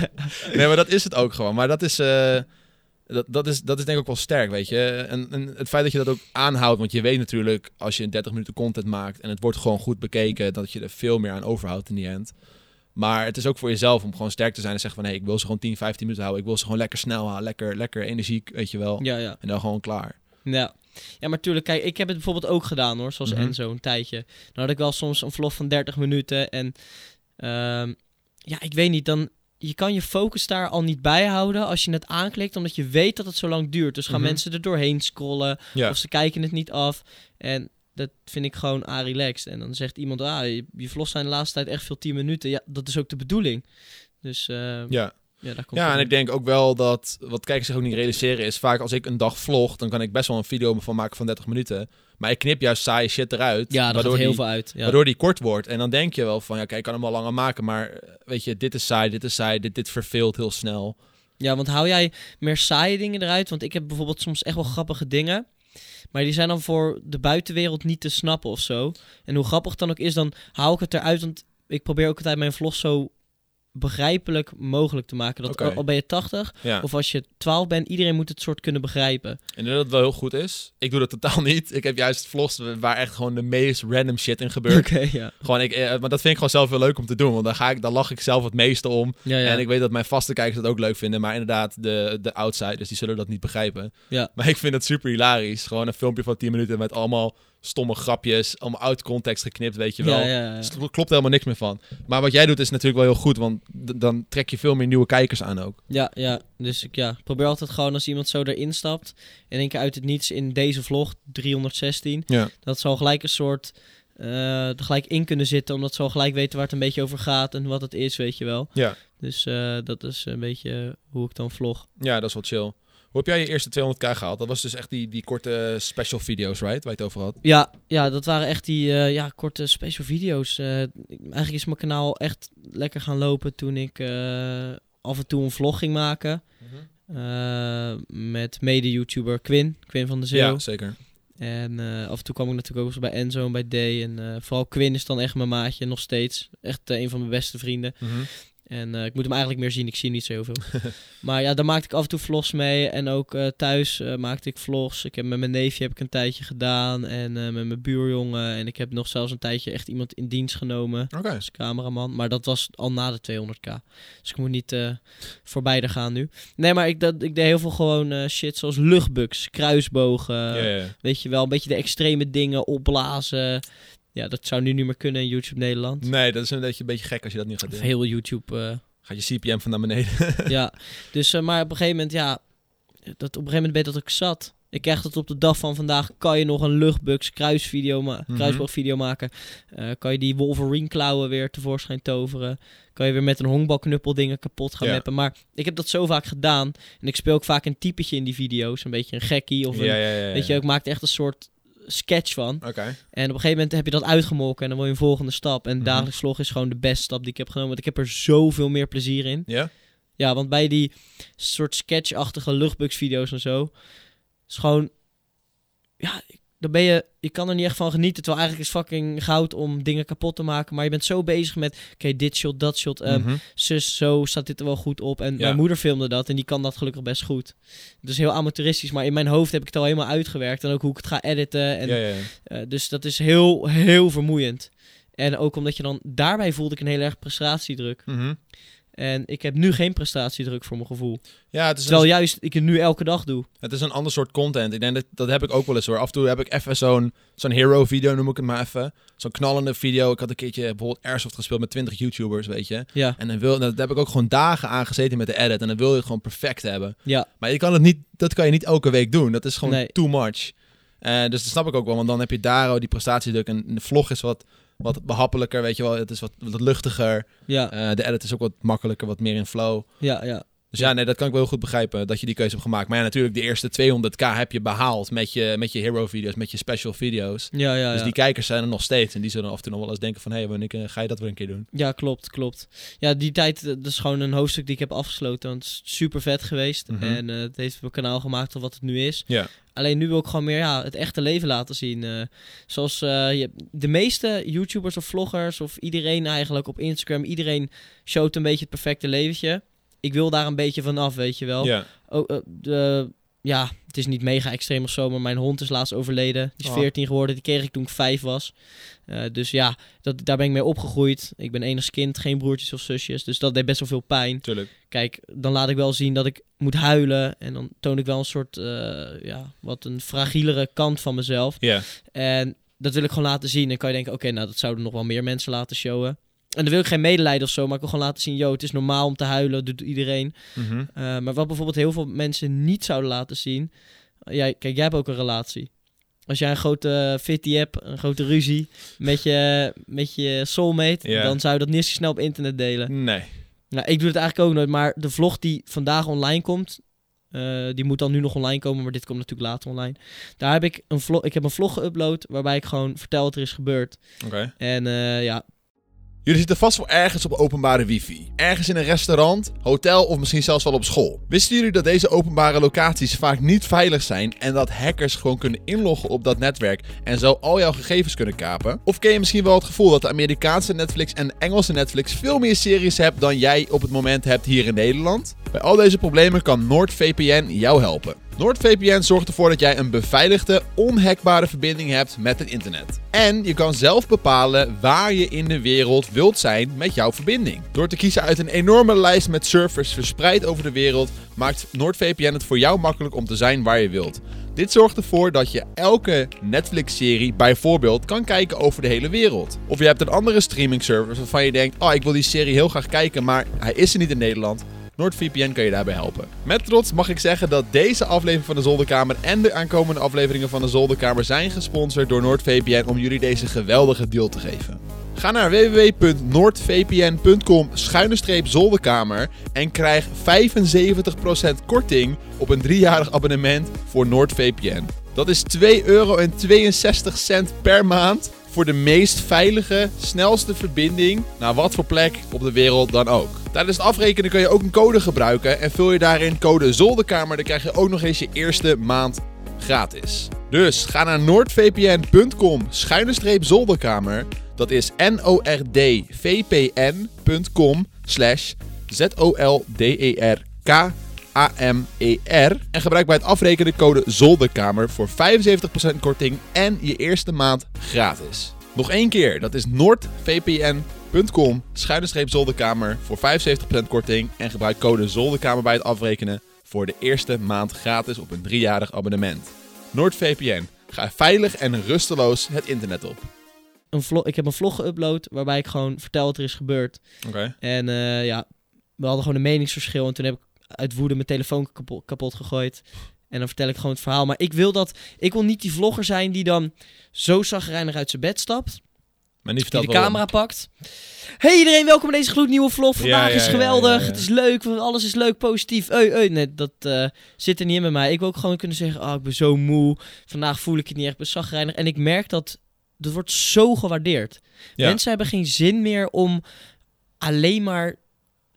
Nee, maar dat is het ook gewoon. Maar dat is, eh, dat, dat is, dat is denk ik ook wel sterk, weet je. En, en het feit dat je dat ook aanhoudt, want je weet natuurlijk als je 30 minuten content maakt en het wordt gewoon goed bekeken, dat je er veel meer aan overhoudt in die end. Maar het is ook voor jezelf om gewoon sterk te zijn en zeggen van, hé, ik wil ze gewoon 10, 15 minuten houden. Ik wil ze gewoon lekker snel houden, lekker, lekker energiek, weet je wel. ja, ja. En dan gewoon klaar. Ja. Ja, maar tuurlijk, kijk, ik heb het bijvoorbeeld ook gedaan hoor, zoals Mhm. Enzo een tijdje. Dan had ik wel soms een vlog van 30 minuten en ehm, ja, ik weet niet, dan je kan je focus daar al niet bij houden als je het aanklikt, omdat je weet dat het zo lang duurt. Dus gaan Mhm. mensen er doorheen scrollen Ja. of ze kijken het niet af en dat vind ik gewoon a-relaxed. En dan zegt iemand, ah, je, je vlogs zijn de laatste tijd echt veel 10 minuten. Ja, dat is ook de bedoeling. Dus eh, ja. Ja. daar komt Ja, en ik denk ook wel dat, wat kijkers zich ook niet realiseren, is vaak als ik een dag vlog, dan kan ik best wel een video van maken van 30 minuten. Maar ik knip juist saaie shit eruit. ja, waardoor heel die, veel uit. Ja. Waardoor die kort wordt. En dan denk je wel van, ja, kijk, ik kan hem wel langer maken, maar eh, weet je, dit is saai, dit is saai, dit, dit verveelt heel snel. Ja, want hou jij meer saaie dingen eruit? Want ik heb bijvoorbeeld soms echt wel grappige dingen. Maar die zijn dan voor de buitenwereld niet te snappen of zo. En hoe grappig het dan ook is, dan haal ik het eruit. Want ik probeer ook altijd mijn vlog zo begrijpelijk mogelijk te maken. Dat al, ben je 80 Ja. of als je 12 bent, iedereen moet het soort kunnen begrijpen. En dat het wel heel goed is. Ik doe dat totaal niet. Ik heb juist vlogs waar echt gewoon de meest random shit in gebeurt. Ja. Gewoon, ik, eh, maar dat vind ik gewoon zelf heel leuk om te doen. Want dan, ga ik, dan lach ik zelf het meeste om. Ja. En ik weet dat mijn vaste kijkers dat ook leuk vinden. Maar inderdaad, de, de outsiders, die zullen dat niet begrijpen. Maar ik vind het super hilarisch. Gewoon een filmpje van 10 minuten met allemaal stomme grapjes. Allemaal uit context geknipt, weet je wel. Ja, ja, ja. Dus er klopt helemaal niks meer van. Maar wat jij doet is natuurlijk wel heel goed. Want dan trek je veel meer nieuwe kijkers aan ook. Ja, ja. Dus ik ja, probeer altijd gewoon als iemand zo erin stapt. En keer uit het niets in deze vlog, 316. Ja. Dat zal gelijk een soort. er gelijk in kunnen zitten. Omdat ze al gelijk weten waar het een beetje over gaat. En wat het is, weet je wel. Ja. Dus eh, dat is een beetje hoe ik dan vlog. Ja, dat is wel chill. Hoe heb jij je eerste 200k gehaald? Dat was dus echt die, die korte special video's, right? Waar je het over had. Ja, ja dat waren echt die eh, ja, korte special video's. Eh, eigenlijk is mijn kanaal echt lekker gaan lopen toen ik eh, af en toe een vlog ging maken. Eh, met mede-YouTuber Quinn, Quinn van de Zeeuw. Ja, zeker. En af en toe kwam ik natuurlijk ook eens bij Enzo en bij Day. En vooral Quinn is dan echt mijn maatje, nog steeds. Echt een van mijn beste vrienden. Mhm. En eh, ik moet hem eigenlijk meer zien. Ik zie niet zo heel veel. maar ja, daar maakte ik af en toe vlogs mee. En ook eh, thuis eh, maakte ik vlogs. Ik heb met mijn neefje heb ik een tijdje gedaan. En met mijn buurjongen. En ik heb nog zelfs een tijdje echt iemand in dienst genomen. Oké. Als cameraman. Maar dat was al na de 200k. Dus ik moet niet voorbij er gaan nu. Nee, maar ik, dat, ik deed heel veel gewoon shit zoals luchtbugs, kruisbogen. Weet je wel, een beetje de extreme dingen, opblazen. Ja, dat zou nu niet meer kunnen in YouTube Nederland. Nee, dat is een beetje, een beetje gek als je dat nu gaat Of doen. heel YouTube, eh, Gaat je CPM van naar beneden. ja. Dus, eh, maar op een gegeven moment, ja, dat, op een gegeven moment ben je dat ik zat. Ik krijg dat op de dag van vandaag, kan je nog een luchtbugs kruisvideo ma Mhm. kruisboogvideo maken. Eh, kan je die Wolverine klauwen weer tevoorschijn toveren. Kan je weer met een honkbalknuppel dingen kapot gaan Ja. mappen. Maar ik heb dat zo vaak gedaan. En ik speel ook vaak een typetje in die video's. Een beetje een gekkie of een, ja, ja, ja, ja. Weet je, ik maak echt een soort sketch van. Oké. En op een gegeven moment heb je dat uitgemolken en dan wil je een volgende stap. En Mhm. dagelijks vlog is gewoon de beste stap die ik heb genomen. Want ik heb er zoveel meer plezier in. Ja? Ja, want bij die soort sketchachtige luchtbugs video's en zo, is gewoon, ja, dan ben je, je kan er niet echt van genieten. Terwijl eigenlijk is fucking goud om dingen kapot te maken. Maar je bent zo bezig met, oké, dit shot, dat shot, Mhm. zus, zo staat dit er wel goed op. En Ja. mijn moeder filmde dat en die kan dat gelukkig best goed. Dus heel amateuristisch, maar in mijn hoofd heb ik het al helemaal uitgewerkt. En ook hoe ik het ga editen. En ja, ja, ja. eh, dus dat is heel, heel vermoeiend. En ook omdat je dan... Daarbij voelde ik een heel erg prestatiedruk. Mhm. En ik heb nu geen prestatiedruk voor mijn gevoel. Ja, het is, Terwijl een, juist ik het nu elke dag doe. het is een ander soort content. Ik denk dat dat heb ik ook wel eens hoor. Af en toe heb ik even zo'n zo'n hero video, noem ik het maar even. Zo'n knallende video. Ik had een keertje bijvoorbeeld Airsoft gespeeld met 20 YouTubers, weet je. Ja, En dan wil, daar heb ik ook gewoon dagen aan gezeten met de edit. En dan wil je het gewoon perfect hebben. ja, Maar je kan het niet, dat kan je niet elke week doen. Dat is gewoon Nee. too much. Eh, dus dat snap ik ook wel. Want dan heb je daar al die prestatiedruk. En de vlog is wat, wat behappelijker, weet je wel. Het is wat, wat luchtiger. ja, Eh, de edit is ook wat makkelijker, wat meer in flow. ja, ja. Dus ja, nee, dat kan ik wel heel goed begrijpen dat je die keuze hebt gemaakt. Maar ja, natuurlijk, de eerste 200k heb je behaald met je, met je hero-video's, met je special video's. Ja, ja, Dus ja. die kijkers zijn er nog steeds. En die zullen af en toe nog wel eens denken van... hé, hey, wanneer eh, ga je dat weer een keer doen? Ja, klopt, klopt. Ja, die tijd, eh, dat is gewoon een hoofdstuk die ik heb afgesloten. Want het is super vet geweest. Mhm. En eh, het heeft mijn kanaal gemaakt tot wat het nu is. Ja. Alleen nu wil ik gewoon meer ja, het echte leven laten zien. zoals je, de meeste YouTubers of vloggers of iedereen eigenlijk op Instagram, iedereen showt een beetje het perfecte leventje. Ik wil daar een beetje van af, weet je wel. Ja. Oh, eh, de, ja, het is niet mega extreem of zo, maar mijn hond is laatst overleden. Die is Oh. 14 geworden, die kreeg ik toen ik 5 was. Eh, dus ja, dat, daar ben ik mee opgegroeid. Ik ben enigst kind, geen broertjes of zusjes. Dus dat deed best wel veel pijn. Tuurlijk. Kijk, dan laat ik wel zien dat ik moet huilen. En dan toon ik wel een soort, eh, ja, wat een fragielere kant van mezelf. Ja. En dat wil ik gewoon laten zien. En kan je denken, oké, nou dat zouden nog wel meer mensen laten showen. En dan wil ik geen medelijden of zo, maar ik wil gewoon laten zien, yo, het is normaal om te huilen, doet iedereen. Mhm. Eh, maar wat bijvoorbeeld heel veel mensen niet zouden laten zien. eh, jij, kijk, jij hebt ook een relatie. Als jij een grote fitty hebt, een grote ruzie met je, met je soulmate, dan zou je dat niet zo snel op internet delen. Nee. Nou, ik doe het eigenlijk ook nooit, maar de vlog die vandaag online komt, eh, die moet dan nu nog online komen, maar dit komt natuurlijk later online. Daar heb ik een vlog, ik heb een vlog geüpload waarbij ik gewoon vertel wat er is gebeurd. Oké. En ja, Jullie zitten vast wel ergens op openbare wifi. Ergens in een restaurant, hotel of misschien zelfs wel op school. Wisten jullie dat deze openbare locaties vaak niet veilig zijn en dat hackers gewoon kunnen inloggen op dat netwerk en zo al jouw gegevens kunnen kapen? Of ken je misschien wel het gevoel dat de Amerikaanse Netflix en de Engelse Netflix veel meer series hebt dan jij op het moment hebt hier in Nederland? Bij al deze problemen kan NordVPN jou helpen. NordVPN zorgt ervoor dat jij een beveiligde, onhackbare verbinding hebt met het internet. En je kan zelf bepalen waar je in de wereld wilt zijn met jouw verbinding. Door te kiezen uit een enorme lijst met servers verspreid over de wereld, maakt NordVPN het voor jou makkelijk om te zijn waar je wilt. Dit zorgt ervoor dat je elke Netflix-serie bijvoorbeeld kan kijken over de hele wereld. Of je hebt een andere streaming service waarvan je denkt: Oh, ik wil die serie heel graag kijken, maar hij is er niet in Nederland. NordVPN kan je daarbij helpen. Met trots mag ik zeggen dat deze aflevering van de Zolderkamer en de aankomende afleveringen van de Zolderkamer zijn gesponsord door NordVPN om jullie deze geweldige deal te geven. Ga naar www.noordvpn.com zolderkamer en krijg 75% korting op een driejarig abonnement voor NordVPN. Dat is 2,62 euro per maand voor de meest veilige, snelste verbinding naar wat voor plek op de wereld dan ook. Tijdens het afrekenen kun je ook een code gebruiken en vul je daarin code zolderkamer, dan krijg je ook nog eens je eerste maand gratis. Dus ga naar noordvpn.com schuine zolderkamer. Dat is n o r d v p n.com slash Z-O-L-D-E-R-K-A-M-E-R en gebruik bij het afrekenen de code ZOLDERKAMER voor 75% korting en je eerste maand gratis. Nog één keer, dat is noordvpn.com schuine zolderkamer voor 75% korting en gebruik code ZOLDERKAMER bij het afrekenen voor de eerste maand gratis op een driejarig abonnement. NoordVPN. Ga veilig en rusteloos het internet op. Een vlog, ik heb een vlog geüpload waarbij ik gewoon vertel wat er is gebeurd. Oké. En eh, ja, we hadden gewoon een meningsverschil. En toen heb ik uit woede mijn telefoon kapot, kapot gegooid. En dan vertel ik gewoon het verhaal. Maar ik wil dat. Ik wil niet die vlogger zijn die dan zo zagrijnig uit zijn bed stapt. Maar niet Die de waarom. camera pakt. Hey iedereen, welkom bij deze gloednieuwe vlog. Vandaag Ja, ja, is geweldig. ja. Het is leuk. Alles is leuk, positief. Ui, ui. Nee, dat eh, zit er niet in bij mij. Ik wil ook gewoon kunnen zeggen: Oh, ik ben zo moe. Vandaag voel ik het niet echt. Ik ben zagrijnig. En ik merk dat. Dat wordt zo gewaardeerd. Mensen hebben geen zin meer om alleen maar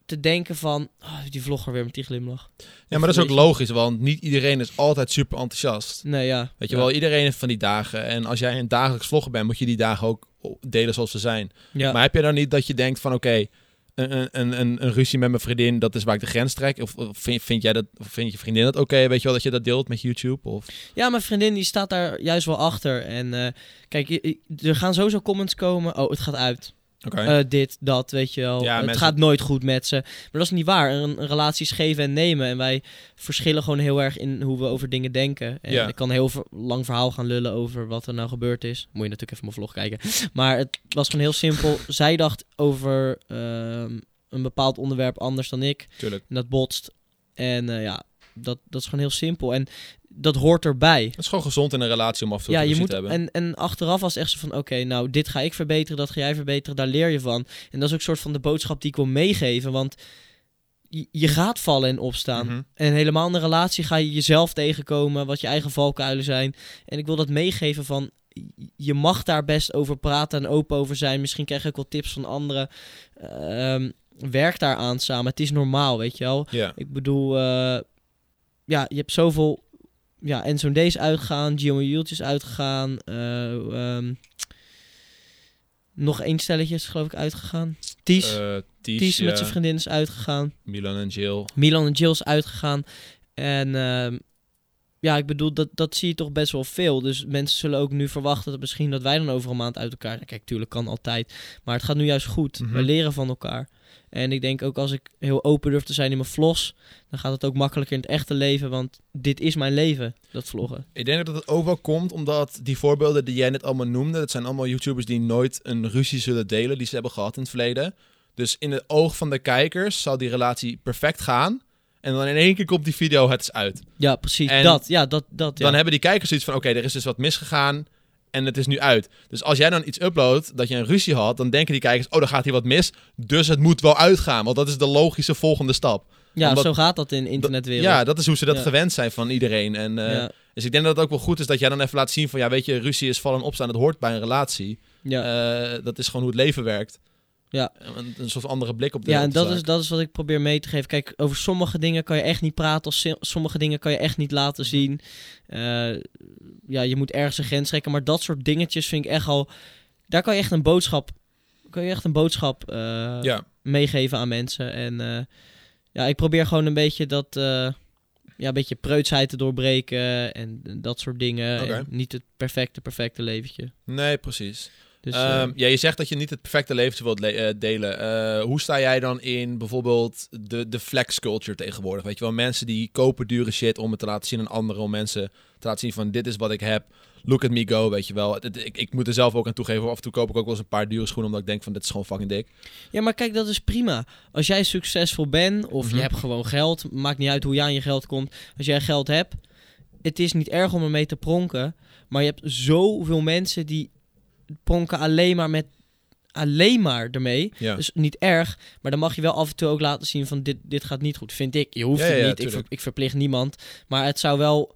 te denken van... Oh, die vlogger weer met die glimlach. Ja, maar dat is ook logisch, want niet iedereen is altijd super enthousiast. Nee, ja. Weet je ja. wel, iedereen heeft van die dagen. En als jij een dagelijks vlogger bent, moet je die dagen ook delen zoals ze zijn. Ja. Maar heb je dan niet dat je denkt van oké, een, een, een, een ruzie met mijn vriendin, dat is waar ik de grens trek? Of, of vind, vind jij dat, of vind je vriendin dat oké? Weet je wel dat je dat deelt met YouTube? Of... Ja, mijn vriendin die staat daar juist wel achter. En eh, kijk, er gaan sowieso comments komen. Oh, het gaat uit. Eh, dit, dat, weet je wel. Ja, het mensen- gaat nooit goed met ze. Maar dat is niet waar. Een, een relatie is geven en nemen. En wij verschillen gewoon heel erg in hoe we over dingen denken. En Ja. ik kan een heel ver- lang verhaal gaan lullen over wat er nou gebeurd is. Moet je natuurlijk even mijn vlog kijken. Maar het was gewoon heel simpel. Zij dacht over ehm, een bepaald onderwerp anders dan ik. Tuurlijk. En dat botst. En eh, ja, dat, dat is gewoon heel simpel. En dat hoort erbij. Het is gewoon gezond in een relatie om af en toe Ja, je moet, te hebben. en, en achteraf was echt zo van, oké, nou, dit ga ik verbeteren, dat ga jij verbeteren, daar leer je van. En dat is ook soort van de boodschap die ik wil meegeven, want je, je gaat vallen en opstaan. Mhm. En helemaal in een relatie ga je jezelf tegenkomen, wat je eigen valkuilen zijn. En ik wil dat meegeven van, je mag daar best over praten en open over zijn. Misschien krijg je ook wel tips van anderen. Ehm, werk daar aan samen. Het is normaal, weet je wel. Ik bedoel, eh, ja, je hebt zoveel. Ja, en zo'n deze uitgegaan, Gio is uitgegaan. eh, ehm, nog één stelletje is geloof ik uitgegaan. Ties. Eh, Ties, Ties met zijn vriendin is uitgegaan. Milan en Jill. Milan en Jill is uitgegaan. En ehm, ja, ik bedoel, dat, dat zie je toch best wel veel. Dus mensen zullen ook nu verwachten dat misschien dat wij dan over een maand uit elkaar zijn. Kijk, tuurlijk kan altijd. Maar het gaat nu juist goed. Mhm. We leren van elkaar. En ik denk ook als ik heel open durf te zijn in mijn vlogs, dan gaat het ook makkelijker in het echte leven. Want dit is mijn leven, dat vloggen. Ik denk dat het ook wel komt omdat die voorbeelden die jij net allemaal noemde, dat zijn allemaal YouTubers die nooit een ruzie zullen delen die ze hebben gehad in het verleden. Dus in het oog van de kijkers zal die relatie perfect gaan. En dan in één keer komt die video, het is uit. Ja, precies. En dat, ja, dat, dat. Ja. Dan hebben die kijkers zoiets van, oké, er is dus wat misgegaan en het is nu uit. Dus als jij dan iets uploadt, dat je een ruzie had, dan denken die kijkers, oh, dan gaat hier wat mis. Dus het moet wel uitgaan, want dat is de logische volgende stap. ja, omdat- zo gaat dat in internetwereld. Ja, dat is hoe ze dat Ja. gewend zijn van iedereen. En, eh, ja. Dus ik denk dat het ook wel goed is dat jij dan even laat zien van, ja, weet je, ruzie is vallen en opstaan, dat hoort bij een relatie. ja. Eh, dat is gewoon hoe het leven werkt. Ja. Een, een soort andere blik op de Ja, en dat zaak. is, dat is wat ik probeer mee te geven. Kijk, over sommige dingen kan je echt niet praten. Of sommige dingen kan je echt niet laten zien. Eh, ja, je moet ergens een grens trekken. Maar dat soort dingetjes vind ik echt al... Daar kan je echt een boodschap... Kan je echt een boodschap eh, Ja, meegeven aan mensen. En eh, ja, ik probeer gewoon een beetje dat... ja, een beetje preutsheid te doorbreken. En dat soort dingen. En niet het perfecte, perfecte leventje. nee, precies. Dus, eh, Ehm, ja, je zegt dat je niet het perfecte leventje wilt le- eh, delen. Eh, hoe sta jij dan in bijvoorbeeld de, de flex culture tegenwoordig? Weet je wel, mensen die kopen dure shit om het te laten zien aan anderen. Om mensen te laten zien van dit is wat ik heb. Look at me go, weet je wel. Ik, ik moet er zelf ook aan toegeven. Af en toe koop ik ook wel eens een paar dure schoenen. Omdat ik denk van dit is gewoon fucking dik. Ja, maar kijk, dat is prima. Als jij succesvol bent of Mhm. je hebt gewoon geld, maakt niet uit hoe je aan je geld komt. Als jij geld hebt, het is niet erg om ermee te pronken. Maar je hebt zoveel mensen die pronken alleen maar met alleen maar ermee. Ja. Dus niet erg, maar dan mag je wel af en toe ook laten zien van dit, dit gaat niet goed, vind ik. Je hoeft Ja, het ja, niet, ik, ver- ik verplicht niemand. Maar het zou wel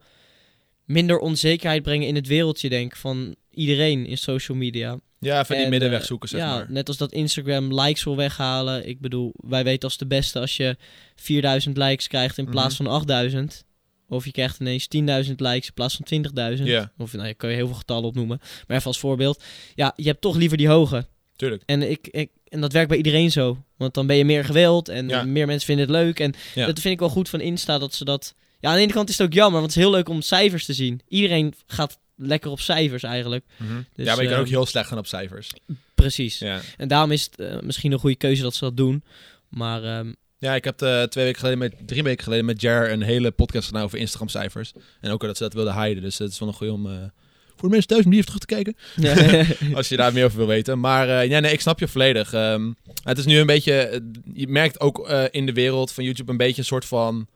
minder onzekerheid brengen in het wereldje, denk ik, van iedereen in social media. Ja, even die En, middenweg eh, zoeken, zeg ja, maar. net als dat Instagram likes wil weghalen. Ik bedoel, wij weten als de beste als je 4000 likes krijgt in plaats Mhm. van 8000. Of je krijgt ineens 10.000 likes in plaats van 20.000. Ja, Of nou, je kan je heel veel getallen opnoemen. Maar even als voorbeeld. Ja, je hebt toch liever die hoge. tuurlijk. En ik, ik, en dat werkt bij iedereen zo. Want dan ben je meer gewild en Ja. meer mensen vinden het leuk. En Ja. dat vind ik wel goed van Insta, dat ze dat... Ja, aan de ene kant is het ook jammer, want het is heel leuk om cijfers te zien. Iedereen gaat lekker op cijfers eigenlijk. Dus, ja, maar je kan eh, ook heel slecht gaan op cijfers. Precies. Ja. En daarom is het eh, misschien een goede keuze dat ze dat doen. Maar ehm, Ja, ik heb eh, twee weken geleden, met, drie weken geleden met Jer een hele podcast gedaan over Instagram cijfers. En ook dat ze dat wilden hiden. Dus het is wel een goeie om eh, voor de mensen thuis om die even terug te kijken. Als je daar meer over wil weten. Maar eh, ja, nee, ik snap je volledig. Ehm, het is nu een beetje. Je merkt ook in de wereld van YouTube een beetje een soort van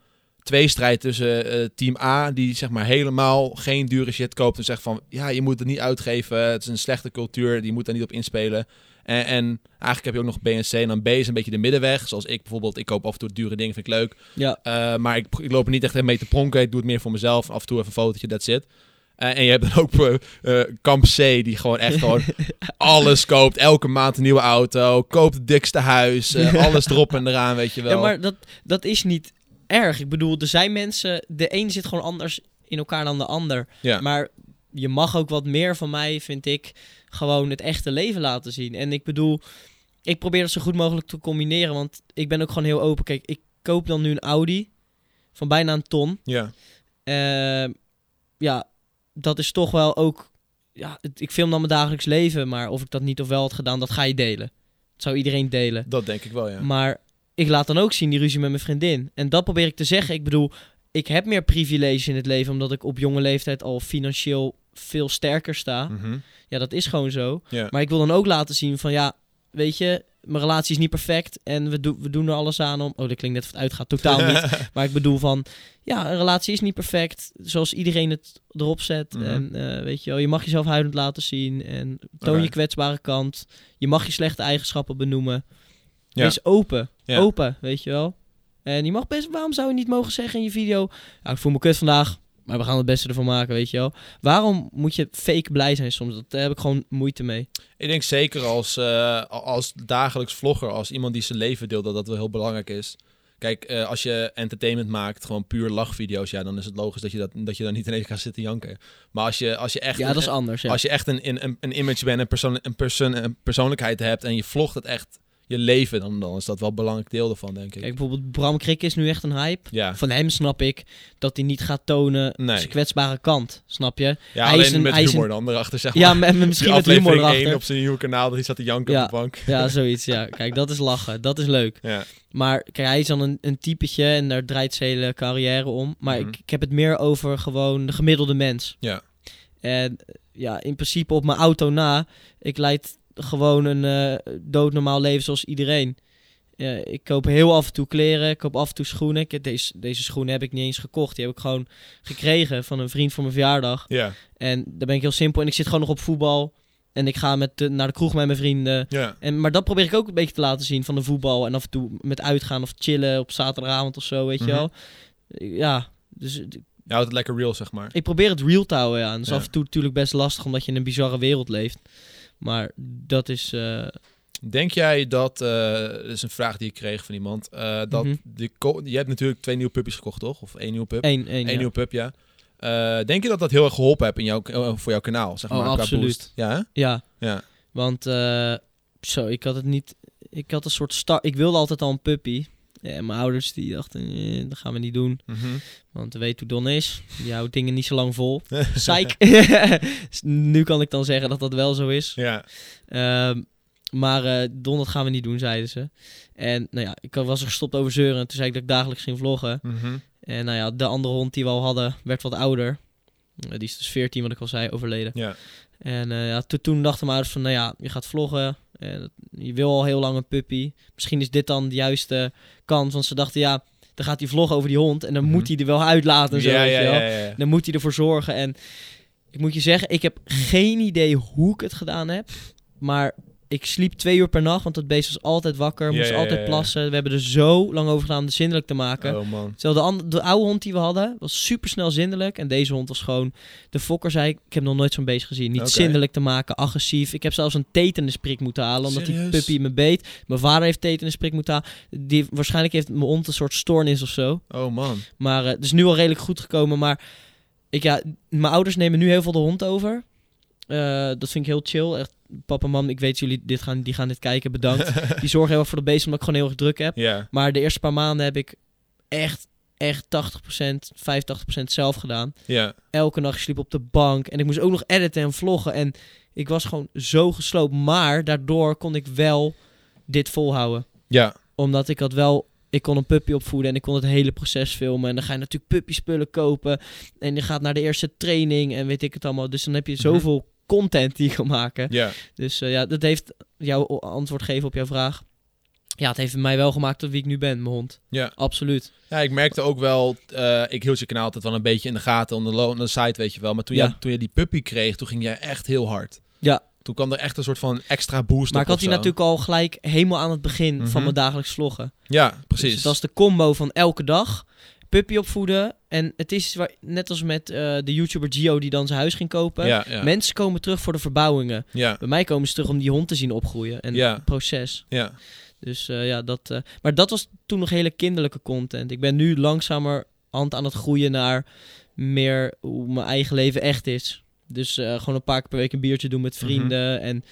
tweestrijd tussen team A, die zeg maar helemaal geen dure shit koopt en zegt van ja, je moet het niet uitgeven. Het is een slechte cultuur, die moet daar niet op inspelen. En, en eigenlijk heb je ook nog B en C. En dan B is een beetje de middenweg. Zoals ik bijvoorbeeld, ik koop af en toe dure dingen, vind ik leuk. ja, Eh, maar ik, ik loop er niet echt mee te pronken. Ik doe het meer voor mezelf. Af en toe even een fotootje, that's it. Eh, en je hebt dan ook eh, Kamp C, die gewoon echt gewoon alles koopt. Elke maand een nieuwe auto. Koopt het dikste huis. alles erop en eraan, weet je wel. ja, maar dat, dat is niet erg. Ik bedoel, er zijn mensen... De een zit gewoon anders in elkaar dan de ander. ja. Maar je mag ook wat meer van mij, vind ik, gewoon het echte leven laten zien. En ik bedoel, ik probeer dat zo goed mogelijk te combineren. Want ik ben ook gewoon heel open. Kijk, ik koop dan nu een Audi van bijna een ton. ja. Ehm, ja, dat is toch wel ook. Ja, het- ik film dan mijn dagelijks leven, maar of ik dat niet of wel had gedaan, dat ga je delen. Dat zou iedereen delen. Dat denk ik wel, ja. Maar ik laat dan ook zien die ruzie met mijn vriendin. En dat probeer ik te zeggen. Ik bedoel, ik heb meer privilege in het leven omdat ik op jonge leeftijd al financieel veel sterker sta. Mhm. Ja, dat is gewoon zo. Maar ik wil dan ook laten zien van ja, weet je, mijn relatie is niet perfect en we, doen we doen er alles aan om. Oh, dat klinkt net of het uitgaat. Totaal niet. Maar ik bedoel van, ja, een relatie is niet perfect. Zoals iedereen het erop zet. Mhm. En eh, weet je wel, je mag jezelf huilend laten zien. En toon je kwetsbare kant. Je mag je slechte eigenschappen benoemen. Ja. Wees open. Ja. Open, weet je wel. En je mag best, waarom zou je niet mogen zeggen in je video... Ja, ik voel me kut vandaag, maar we gaan het beste ervan maken, weet je wel. Waarom moet je fake blij zijn soms? Dat, daar heb ik gewoon moeite mee. Ik denk zeker als, eh, als dagelijks vlogger, als iemand die zijn leven deelt, dat dat wel heel belangrijk is. Kijk, eh, als je entertainment maakt, gewoon puur lachvideo's, ja, dan is het logisch dat je, dat, dat je dan niet ineens gaat zitten janken. Maar als je, als je echt, Ja, een, dat is anders, ja. als je echt een, een, een image bent, een, persoon, een, persoon, een persoonlijkheid hebt en je vlogt het echt je leven, dan, dan is dat wel een belangrijk deel ervan, denk ik. Kijk, bijvoorbeeld Bram Krik is nu echt een hype. ja, Van hem snap ik dat hij niet gaat tonen Nee. zijn kwetsbare kant, snap je? ja hij alleen is een- met hij humor dan erachter, zeg maar. Ja, met, misschien met humor erachter. op zijn nieuwe kanaal, dat hij zat te janken Ja. op de bank. Ja, zoiets, ja. Kijk, dat is lachen. Dat is leuk. Ja, Maar kijk, hij is dan een, een typetje en daar draait zijn hele carrière om. Maar Mhm. ik, ik heb het meer over gewoon de gemiddelde mens. Ja. En ja, in principe op mijn auto na, ik leid gewoon een eh, doodnormaal leven zoals iedereen. Ik koop heel af en toe kleren, ik koop af en toe schoenen. Ik deze, deze schoenen heb ik niet eens gekocht. Die heb ik gewoon gekregen van een vriend voor mijn verjaardag. ja, En daar ben ik heel simpel. En ik zit gewoon nog op voetbal. En ik ga met de, naar de kroeg met mijn vrienden. ja. En, maar dat probeer ik ook een beetje te laten zien van de voetbal. En af en toe met uitgaan of chillen op zaterdagavond of zo, weet Mhm. je wel. Ja, dus Je houdt het lekker real, zeg maar. ik probeer het real te houden, ja. En dat is Ja. af en toe natuurlijk best lastig, omdat je in een bizarre wereld leeft. Maar dat is... eh, Denk jij dat, eh dat is een vraag die ik kreeg van iemand, eh, dat Mhm. de je hebt natuurlijk twee nieuwe puppies gekocht, toch? Of één nieuwe pup? één, één, Eén ja. nieuwe pup, ja. Denk je dat dat heel erg geholpen heeft in jouw, voor jouw kanaal, zeg Oh, maar, qua absoluut. boost? Ja, hè? Ja, Ja. want zo, ik had het niet... Ik had een soort start... Ik wilde altijd al een puppy. Ja, en mijn ouders die dachten, eh, dat gaan we niet doen. Mhm. Want we weten hoe Don is. Die houdt dingen niet zo lang vol. Psych. Nu kan ik dan zeggen dat dat wel zo is. Ja, Ehm, maar eh Don, dat gaan we niet doen, zeiden ze. En nou ja, ik was er gestopt over zeuren. En toen zei ik dat ik dagelijks ging vloggen. Mhm. En nou ja, de andere hond die we al hadden, werd wat ouder. Eh, die is dus 14, wat ik al zei, overleden. ja. En eh, ja, to- toen dachten mijn ouders van, nou ja, je gaat vloggen. Dat- je wil al heel lang een puppy. Misschien is dit dan de juiste kans. Want ze dachten, ja, dan gaat hij vloggen over die hond. En dan Mhm. moet hij er wel uitlaten en zo, ja, ja, ja. Dan moet hij ervoor zorgen. En ik moet je zeggen, ik heb geen idee hoe ik het gedaan heb. Maar ik sliep twee uur per nacht, want dat beest was altijd wakker. Moest altijd plassen. We hebben er zo lang over gedaan om het zindelijk te maken. Oh man. Terwijl de, oude hond die we hadden, was super snel zindelijk. En deze hond was gewoon... De fokker zei, ik heb nog nooit zo'n beest gezien. Niet zindelijk te maken, agressief. Ik heb zelfs een tetanusprik moeten halen, omdat die puppy me beet. Mijn vader heeft tetanusprik moeten halen. Die, waarschijnlijk heeft mijn hond een soort stoornis of zo. Oh man. Maar eh, het is nu al redelijk goed gekomen. Maar ik, ja, mijn ouders nemen nu heel veel de hond over. Eh, dat vind ik heel chill. Echt, papa, mam, ik weet jullie dit gaan, die gaan dit kijken. Bedankt. die zorgen heel erg voor de beesten, omdat ik gewoon heel erg druk heb. Maar de eerste paar maanden heb ik echt, echt 80%, 85% zelf gedaan. Ja. Elke nacht sliep op de bank. En ik moest ook nog editen en vloggen. En ik was gewoon zo gesloopt. Maar daardoor kon ik wel dit volhouden. Ja. Omdat ik had wel... Ik kon een puppy opvoeden en ik kon het hele proces filmen. En dan ga je natuurlijk puppyspullen kopen. En je gaat naar de eerste training en weet ik het allemaal. Dus dan heb je Mhm. zoveel content die je kan maken. Ja. Dus eh, ja, dat heeft jouw antwoord geven op jouw vraag. Ja, het heeft mij wel gemaakt tot wie ik nu ben, mijn hond. Ja. Absoluut. Ja, ik merkte ook wel, eh, ik hield je kanaal altijd wel een beetje in de gaten, on the, low, on the site, weet je wel. Maar toen, Ja. jij, toen je die puppy kreeg, toen ging jij echt heel hard. Ja. Toen kwam er echt een soort van extra boost Maar op ik had die natuurlijk al gelijk helemaal aan het begin Mhm. van mijn dagelijks vloggen. Ja, precies. Dus dat is de combo van elke dag puppy opvoeden. En het is waar, net als met eh, de YouTuber Gio die dan zijn huis ging kopen. ja, ja. Mensen komen terug voor de verbouwingen. ja, Bij mij komen ze terug om die hond te zien opgroeien. En Ja. het proces. ja. Dus eh, ja, dat. eh, maar dat was toen nog hele kinderlijke content. Ik ben nu langzamer hand aan het groeien naar meer hoe mijn eigen leven echt is. Dus gewoon een paar keer per week een biertje doen met vrienden. En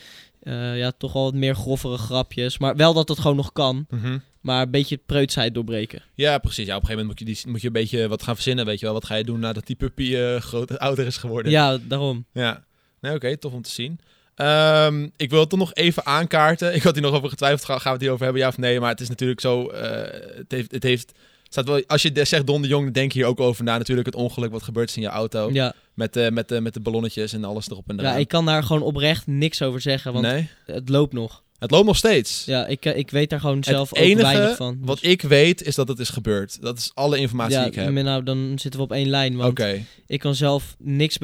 eh, ja, toch wel wat meer groffere grapjes. Maar wel dat het gewoon nog kan. Mhm. Maar een beetje preutsheid doorbreken. Ja, precies. Ja, op een gegeven moment moet je, die, moet je een beetje wat gaan verzinnen, weet je wel. Wat ga je doen nadat die puppy eh groot, ouder is geworden? Ja, daarom. Ja. Nee, oké, tof om te zien. Ehm, ik wil het toch nog even aankaarten. Ik had hier nog over getwijfeld, gaan gaan we het hierover hebben, ja of nee? Maar het is natuurlijk zo, eh, het heeft... Het heeft staat wel, als je zegt Don de Jong, dan denk je hier ook over na. Natuurlijk het ongeluk wat gebeurd is in je auto. Ja, Met, de met, de met de ballonnetjes en alles erop en eraan. ja, ik kan daar gewoon oprecht niks over zeggen. Want nee, het loopt nog. Het loopt nog steeds. Ja, ik, eh, ik weet daar gewoon zelf het ook weinig van. wat Dus- ik weet, is dat het is gebeurd. Dat is alle informatie ja, die ik heb. Nou, dan zitten we op één lijn. Want Ik kan zelf niks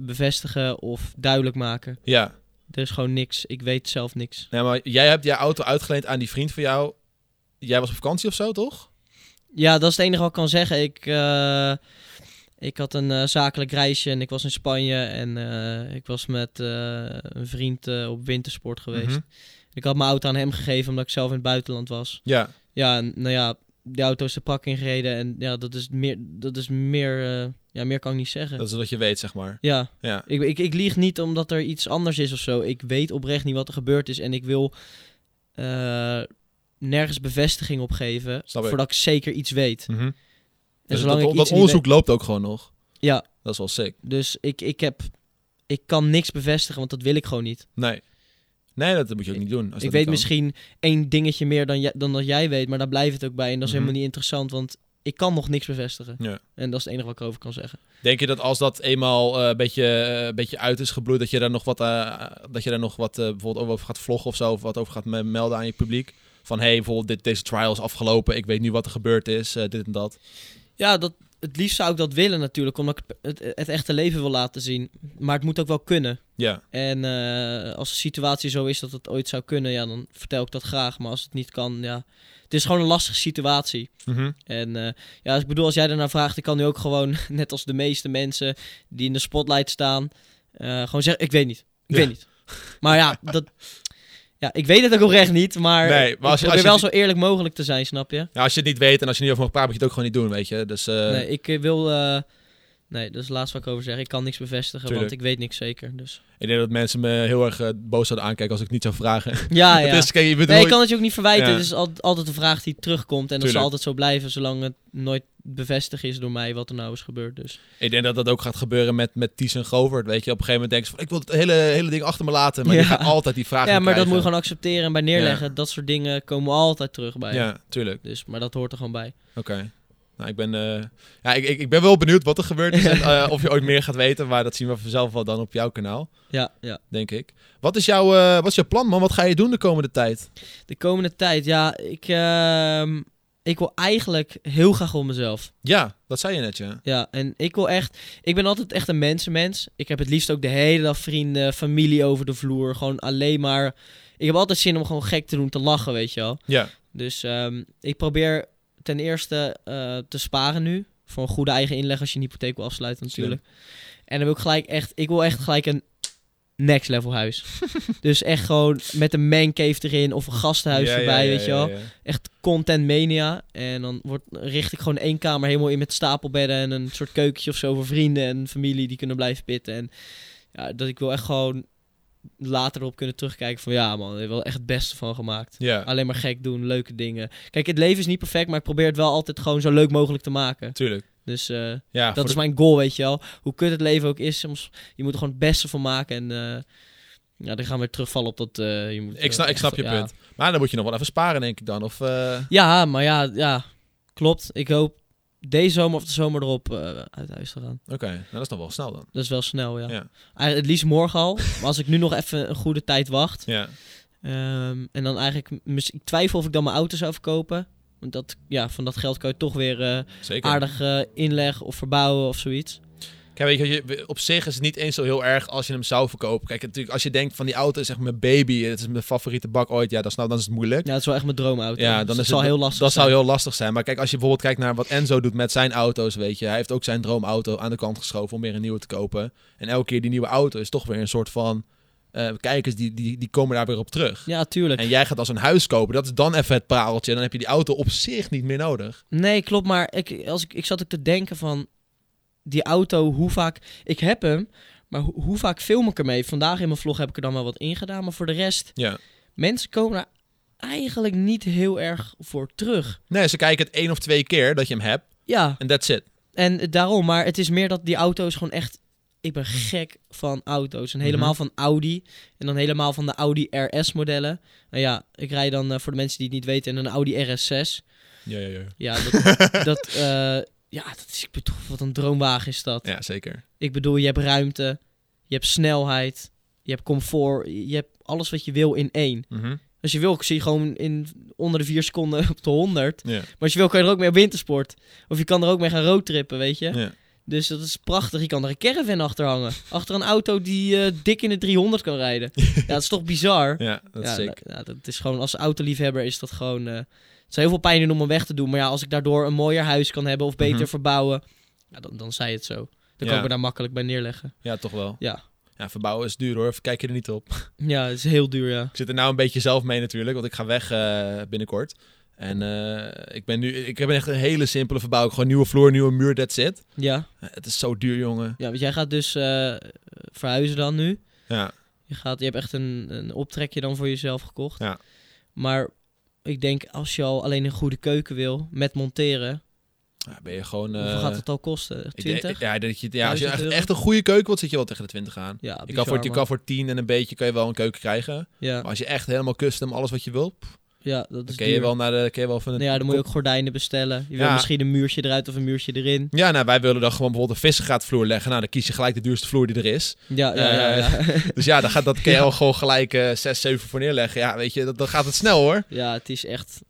bevestigen, of duidelijk maken. ja. Er is gewoon niks. Ik weet zelf niks. Nee, maar jij hebt je auto uitgeleend aan die vriend van jou. Jij was op vakantie of zo, toch? Ja, dat is het enige wat ik kan zeggen. Ik, eh, ik had een eh, zakelijk reisje en ik was in Spanje. En eh, ik was met eh, een vriend op wintersport geweest. Mhm. Ik had mijn auto aan hem gegeven omdat ik zelf in het buitenland was. Ja. Ja, en, nou ja, die auto is de pak ingereden. En ja, dat is meer, dat is meer, ja, meer kan ik niet zeggen. Dat is wat je weet, zeg maar. Ja, Ja. ik, ik, ik lieg niet omdat er iets anders is of zo. Ik weet oprecht niet wat er gebeurd is. En ik wil nergens bevestiging op geven. Snap voordat ik zeker iets weet. En Dus dat, dat niet onderzoek loopt ook gewoon nog. Ja, Dat is wel sick. dus ik, ik heb... Ik kan niks bevestigen, want dat wil ik gewoon niet. Nee. Nee, dat moet je ook niet doen. Als ik dat weet misschien één dingetje meer dan, jij, dan dat jij weet, maar daar blijft het ook bij. En dat is Mhm. helemaal niet interessant, want ik kan nog niks bevestigen. Ja. En dat is het enige wat ik erover kan zeggen. Denk je dat als dat eenmaal eh, een beetje, eh, een beetje uit is gebloeid, dat je daar nog wat, eh, dat je daar nog wat bijvoorbeeld over gaat vloggen of zo, of wat over gaat me- melden aan je publiek? Van hey, bijvoorbeeld dit, deze trial is afgelopen, ik weet nu wat er gebeurd is, dit en dat. Ja, dat, het liefst zou ik dat willen natuurlijk, omdat ik het, het, het echte leven wil laten zien. Maar het moet ook wel kunnen. Ja, En eh, als de situatie zo is dat het ooit zou kunnen, ja, dan vertel ik dat graag. Maar als het niet kan, ja. Het is gewoon een lastige situatie. Mhm. En eh, ja, ik bedoel, als jij daarnaar vraagt, ik kan nu ook gewoon, net als de meeste mensen die in de spotlight staan, eh, gewoon zeggen: Ik weet niet. Ik Ja. weet niet. Maar ja, dat. Ja, ik weet het ook oprecht niet, maar, Nee, maar als je- probeer je wel zo eerlijk mogelijk te zijn, snap je? Ja, als je het niet weet en als je niet over mag praten, moet je het ook gewoon niet doen, weet je. Dus eh, nee, ik eh, wil. eh, nee, dat is het laatste wat ik over zeg. Ik kan niks bevestigen, Tuurlijk. want ik weet niks zeker. Dus. ik denk dat mensen me heel erg eh, boos zouden aankijken als ik niet zou vragen. Ja, ja. Is, je Nee, ik kan het je ook niet verwijten. Ja. Het is al- altijd een vraag die terugkomt. En dat zal altijd zo blijven, zolang het nooit bevestigd is door mij wat er nou is gebeurd. Dus. Ik denk dat dat ook gaat gebeuren met, met Ties en Govert, weet je. Op een gegeven moment denk je van, ik wil het hele, hele ding achter me laten, maar Ja. die altijd die vragen Ja, maar dat moet je gewoon accepteren en bij neerleggen. Dat soort dingen komen altijd terug bij. Ja, tuurlijk. Dus, maar dat hoort er gewoon bij. Oké. Nou, ik ben, eh, ja, ik, ik, ik ben wel benieuwd wat er gebeurd is en eh, of je ooit meer gaat weten, maar dat zien we vanzelf wel dan op jouw kanaal, Ja, ja. denk ik. Wat is, jouw, eh, wat is jouw plan, man? Wat ga je doen de komende tijd? De komende tijd, ja, ik, ehm, ik wil eigenlijk heel graag om mezelf. Ja, dat zei je net, ja. Ja, en ik wil echt... Ik ben altijd echt een mensenmens. Ik heb het liefst ook de hele dag vrienden, familie over de vloer. Gewoon alleen maar... Ik heb altijd zin om gewoon gek te doen, te lachen, weet je wel. Ja, Dus ehm, ik probeer ten eerste eh, te sparen nu. Voor een goede eigen inleg als je een hypotheek wil afsluiten natuurlijk. En dan wil ik gelijk echt... Ik wil echt gelijk een next level huis. dus echt gewoon met een mancave erin of een gastenhuis Ja, erbij, ja, weet je wel. Echt content mania. En dan wordt, richt ik gewoon één kamer helemaal in met stapelbedden en een soort keukentje of zo voor vrienden en familie die kunnen blijven pitten. En ja, dat ik wil echt gewoon later erop kunnen terugkijken van ja man, we hebben wel echt het beste van gemaakt. Ja, Alleen maar gek doen, leuke dingen. Kijk, het leven is niet perfect, maar ik probeer het wel altijd gewoon zo leuk mogelijk te maken. tuurlijk. Dus eh, Ja, dat is de- mijn goal, weet je wel. Hoe kut het leven ook is, soms, je moet er gewoon het beste van maken. En eh, ja, dan gaan we weer terugvallen op dat... eh, je moet, ik, snap, ik snap je ja. punt. Maar dan moet je nog wel even sparen, denk ik dan. Of, Ja, maar ja, ja, klopt. Ik hoop deze zomer of de zomer erop eh, uit huis te gaan. Oké, nou, dat is nog wel snel dan. Dat is wel snel, ja. Ja. Eigenlijk het liefst morgen al. maar als ik nu nog even een goede tijd wacht. Ja, ehm, en dan eigenlijk... Ik twijfel of ik dan mijn auto zou verkopen. Want dat, ja, van dat geld kan je toch weer eh, aardig eh, inleggen of verbouwen of zoiets. Kijk, weet je, op zich is het niet eens zo heel erg als je hem zou verkopen. Kijk, natuurlijk, als je denkt van die auto is echt mijn baby, het is mijn favoriete bak ooit, ja, dan, snap, dan is het moeilijk. Ja, dat is wel echt mijn droomauto. Ja, Dus dan is zal het, heel lastig Dat zijn. zou heel lastig zijn. Maar kijk, als je bijvoorbeeld kijkt naar wat Enzo doet met zijn auto's, weet je. Hij heeft ook zijn droomauto aan de kant geschoven om weer een nieuwe te kopen. En elke keer die nieuwe auto is toch weer een soort van... eh, kijkers die, die, die komen daar weer op terug. Ja, tuurlijk. En jij gaat als een huis kopen, dat is dan even het pareltje. Dan heb je die auto op zich niet meer nodig. Nee, klopt. Maar ik, als ik, ik zat ook te denken van... Die auto, hoe vaak... Ik heb hem, maar hoe, hoe vaak film ik ermee? Vandaag in mijn vlog heb ik er dan wel wat ingedaan. Maar voor de rest, Ja. mensen komen daar eigenlijk niet heel erg voor terug. Nee, ze kijken het één of twee keer dat je hem hebt. Ja, En that's it. en daarom. Maar het is meer dat die auto's gewoon echt... Ik ben gek van auto's. En helemaal Mhm. van Audi. En dan helemaal van de Audi RS-modellen. Nou ja, ik rij dan, eh, voor de mensen die het niet weten, in een Audi RS6. Ja, ja, ja. Ja, dat, dat, eh, ja, dat is, ik bedoel, wat een droomwagen is dat. Ja, zeker. Ik bedoel, je hebt ruimte, je hebt snelheid, je hebt comfort, je hebt alles wat je wil in één. Mhm. Als je wil, zie je gewoon in onder de vier seconden op de 100. Ja. Maar als je wil, kan je er ook mee op wintersport. Of je kan er ook mee gaan roadtrippen, weet je. Dus dat is prachtig. Je kan er een caravan achter hangen. Achter een auto die eh, dik in de 300 kan rijden. ja, dat is toch bizar? ja, dat is ja, sick. nou, ja, dat is gewoon, als autoliefhebber is dat gewoon... eh, het zou heel veel pijn doen om hem weg te doen. Maar ja, als ik daardoor een mooier huis kan hebben of beter Mhm. verbouwen... Ja, dan, dan zei het zo. Dan Ja. kan ik me daar makkelijk bij neerleggen. Ja, toch wel. Ja, Ja, verbouwen is duur hoor. Kijk je er niet op. ja het is heel duur, ja. Ik zit er nou een beetje zelf mee natuurlijk, want ik ga weg eh, binnenkort. En eh, ik ben nu, ik heb echt een hele simpele verbouwing. Gewoon nieuwe vloer, nieuwe muur, that's it. Ja, Eh, Het is zo duur, jongen. ja want jij gaat dus verhuizen dan nu. Ja, Je, gaat, je hebt echt een, een optrekje dan voor jezelf gekocht. Ja. Maar ik denk, als je al alleen een goede keuken wil, met monteren... Ja, ben je gewoon... hoeveel eh, gaat het al kosten? ik denk- 20? ja, dat je, ja, als je 1000 echt, een goede keuken wilt, zit je wel tegen de 20 aan. Ja, Je kan, voor, je kan voor 10 en een beetje kan je wel een keuken krijgen. Ja, Maar als je echt helemaal custom alles wat je wilt, pff, ja, dat dan is kun je wel naar de... Kun je wel van Nou ja, dan moet je ook gordijnen bestellen. Je wil misschien een muurtje eruit of een muurtje erin. Ja, nou, wij willen dan gewoon bijvoorbeeld een vissengraatvloer leggen. Nou, dan kies je gelijk de duurste vloer die er is. Ja, ja, ja. Eh, ja. Dus ja, dan gaat dat kun je Ja. gewoon gelijk eh 6, 7 voor neerleggen. Ja, weet je, dat, dan gaat het snel hoor. ja, het is echt...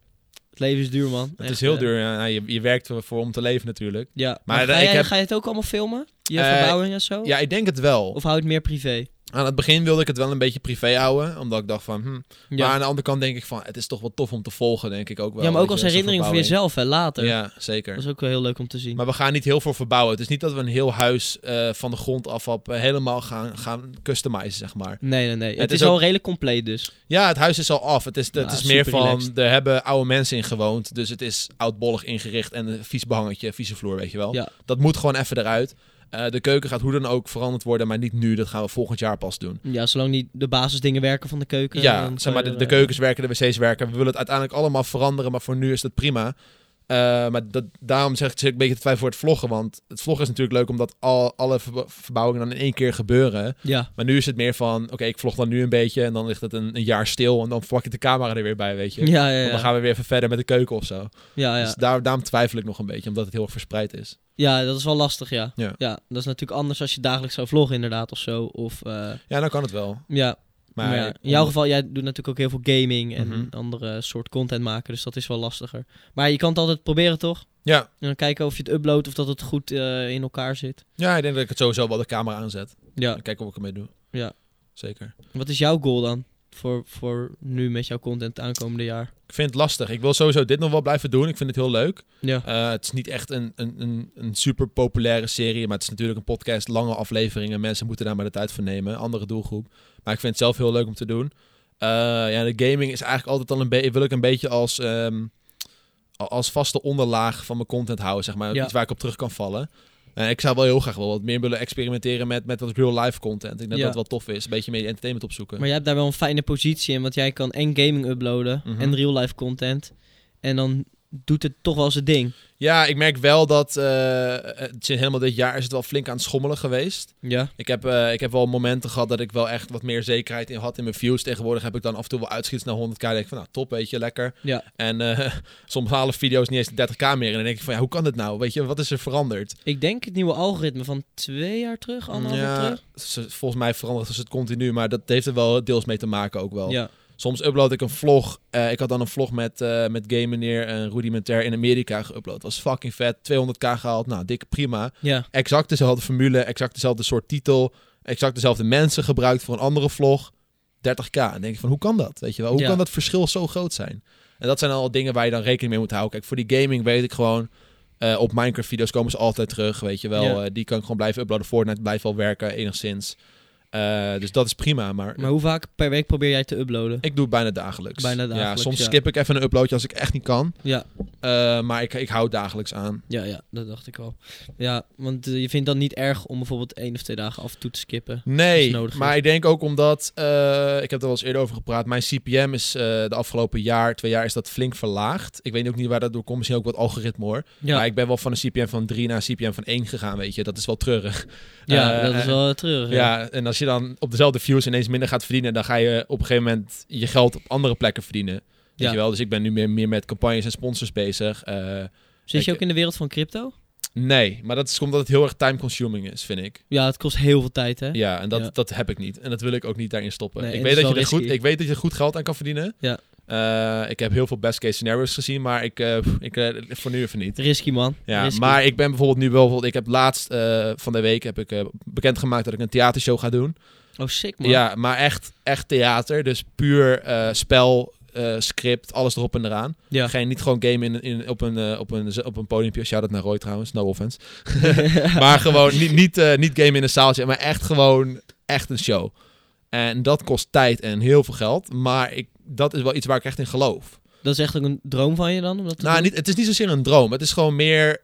Het leven is duur, man. Het Echt, is heel eh, duur. Ja, Nou, je, je werkt ervoor om te leven natuurlijk. Ja, maar, Maar ga, ik jij- heb- ga je het ook allemaal filmen? Je Eh, verbouwing en zo? Ja, ik denk het wel. Of hou je het meer privé? Aan het begin wilde ik het wel een beetje privé houden. Omdat ik dacht van, hm. Maar aan de andere kant denk ik van, het is toch wel tof om te volgen, denk ik ook wel. ja maar ook als je, herinnering voor jezelf, hè, later. Ja, zeker. Dat is ook wel heel leuk om te zien. Maar we gaan niet heel veel verbouwen. Het is niet dat we een heel huis eh, van de grond af op eh, helemaal gaan, gaan customizen, zeg maar. Nee, nee, nee. Het, Het is, is al redelijk compleet dus. Ja, het huis is al af. Het is, het Ja, is meer van, relaxed. er hebben oude mensen in gewoond. Dus het is oudbollig ingericht en een vies behangetje, vieze vloer, weet je wel. Ja. Dat moet gewoon even eruit. Eh, de keuken gaat hoe dan ook veranderd worden, maar niet nu. Dat gaan we volgend jaar pas doen. Ja, zolang niet de basisdingen werken van de keuken. ja, zeg maar, de, de eh, keukens werken, de wc's werken. We willen het uiteindelijk allemaal veranderen, maar voor nu is het prima. Eh, maar dat, daarom zeg ik, zit ik een beetje te twijfelen voor het vloggen. Want het vloggen is natuurlijk leuk omdat al, alle verbouwingen dan in één keer gebeuren. Ja, Maar nu is het meer van, oké, ik vlog dan nu een beetje en dan ligt het een, een jaar stil. En dan pak ik de camera er weer bij, weet je. ja, ja. Want Ja, dan gaan we weer even verder met de keuken of zo. ja, ja. Dus daar, daarom twijfel ik nog een beetje, omdat het heel erg verspreid is. ja, dat is wel lastig, ja. Ja. dat is natuurlijk anders als je dagelijks zou vloggen inderdaad of zo. Of, eh, Ja, dan kan het wel. ja, Maar, ja, in jouw geval, jij doet natuurlijk ook heel veel gaming en Mhm. andere soort content maken. Dus dat is wel lastiger. Maar je kan het altijd proberen, toch? Ja. En dan kijken of je het uploadt of dat het goed eh, in elkaar zit. ja, ik denk dat ik het sowieso wel de camera aanzet. Ja. En kijken wat ik ermee doe. Ja. Zeker. Wat is jouw goal dan? Voor, voor nu met jouw content aankomende jaar? Ik vind het lastig. Ik wil sowieso dit nog wel blijven doen. Ik vind het heel leuk. Ja. Eh, het is niet echt een, een, een, een super populaire serie, maar het is natuurlijk een podcast, lange afleveringen. Mensen moeten daar maar de tijd voor nemen. Andere doelgroep. Maar ik vind het zelf heel leuk om te doen. Eh, ja, de gaming is eigenlijk altijd al een beetje, wil ik een beetje als, ehm, als vaste onderlaag van mijn content houden, zeg maar. Ja. Iets waar ik op terug kan vallen. En ik zou wel heel graag wel wat meer willen experimenteren met, met wat real-life content. Ik denk dat Ja. dat wel tof is. Een beetje meer entertainment opzoeken. Maar jij hebt daar wel een fijne positie in, want jij kan en gaming uploaden Mhm. en real-life content. En dan doet het toch wel zijn ding. Ja, ik merk wel dat het is helemaal dit jaar is het wel flink aan het schommelen geweest. Ja. Ik heb, eh, ik heb wel momenten gehad dat ik wel echt wat meer zekerheid in had in mijn views. Tegenwoordig heb ik dan af en toe wel uitschiets naar 100k. Dan denk ik van, nou top, weet je, lekker. Ja. En soms halen video's niet eens de 30k meer. En dan denk ik van, ja, hoe kan dit nou? Weet je, wat is er veranderd? Ik denk het nieuwe algoritme van twee jaar terug, anderhalf jaar ja, terug. ze- volgens mij verandert het continu, maar dat heeft er wel deels mee te maken ook wel. Ja. Soms upload ik een vlog. Eh, ik had dan een vlog met, eh met Game Meneer en Rudimentair in Amerika geüpload. Was fucking vet. 200k gehaald. Nou, dikke prima. Ja. Exact dezelfde formule, exact dezelfde soort titel. Exact dezelfde mensen gebruikt voor een andere vlog. 30k. En denk ik van, hoe kan dat? Weet je wel? Hoe Ja. kan dat verschil zo groot zijn? En dat zijn al dingen waar je dan rekening mee moet houden. Kijk, voor die gaming weet ik gewoon... eh, op Minecraft-video's komen ze altijd terug, weet je wel. Ja. Die kan ik gewoon blijven uploaden. Fortnite blijft wel werken, enigszins. Eh, dus dat is prima, maar... Maar hoe vaak per week probeer jij te uploaden? Ik doe het bijna dagelijks. Bijna Ja, dagelijks, soms ja. skip ik even een uploadje als ik echt niet kan. Ja. Eh, maar ik, ik hou het dagelijks aan. Ja, ja, dat dacht ik al. Ja, want eh, je vindt dan niet erg om bijvoorbeeld één of twee dagen af en toe te skippen. Nee, maar is. ik denk ook omdat... ik heb er wel eens eerder over gepraat. Mijn CPM is de afgelopen jaar, twee jaar, is dat flink verlaagd. Ik weet ook niet waar dat door komt. Misschien ook wat algoritme hoor. Ja, Maar ik ben wel van een CPM van 3 naar een CPM van 1 gegaan, weet je. Dat is wel treurig. ja dat is wel treurig. Ja, en als je dan op dezelfde views ineens minder gaat verdienen, dan ga je op een gegeven moment je geld op andere plekken verdienen. Weet Ja. je wel? Dus ik ben nu meer, meer met campagnes en sponsors bezig. Eh, Zit je ook in de wereld van crypto? nee, maar dat is omdat het heel erg time-consuming is, vind ik. Ja, het kost heel veel tijd, hè? Ja, en dat, Ja. dat heb ik niet. En dat wil ik ook niet daarin stoppen. Nee, ik, weet dat je er goed, ik weet dat je er goed geld aan kan verdienen. Ja. Eh, ik heb heel veel best case scenario's gezien, maar ik, eh, ik eh, voor nu even niet. Risky, man. Ja, Risky. maar ik ben bijvoorbeeld nu wel... Ik heb laatst van de week heb ik bekendgemaakt dat ik een theatershow ga doen. Oh, sick, man. Ja, maar echt, echt theater. Dus puur spel, script, alles erop en eraan. Ja. Geen, niet gewoon game in, in, op, een, op, een, op een podiumpje. Shout-out naar Roy trouwens, no offense. maar gewoon niet, niet, niet game in een zaaltje, maar echt gewoon echt een show. En dat kost tijd en heel veel geld. Maar ik, dat is wel iets waar ik echt in geloof. Dat is echt een droom van je dan? Om dat te Nou, doen? niet, het is niet zozeer een droom. Het is gewoon meer...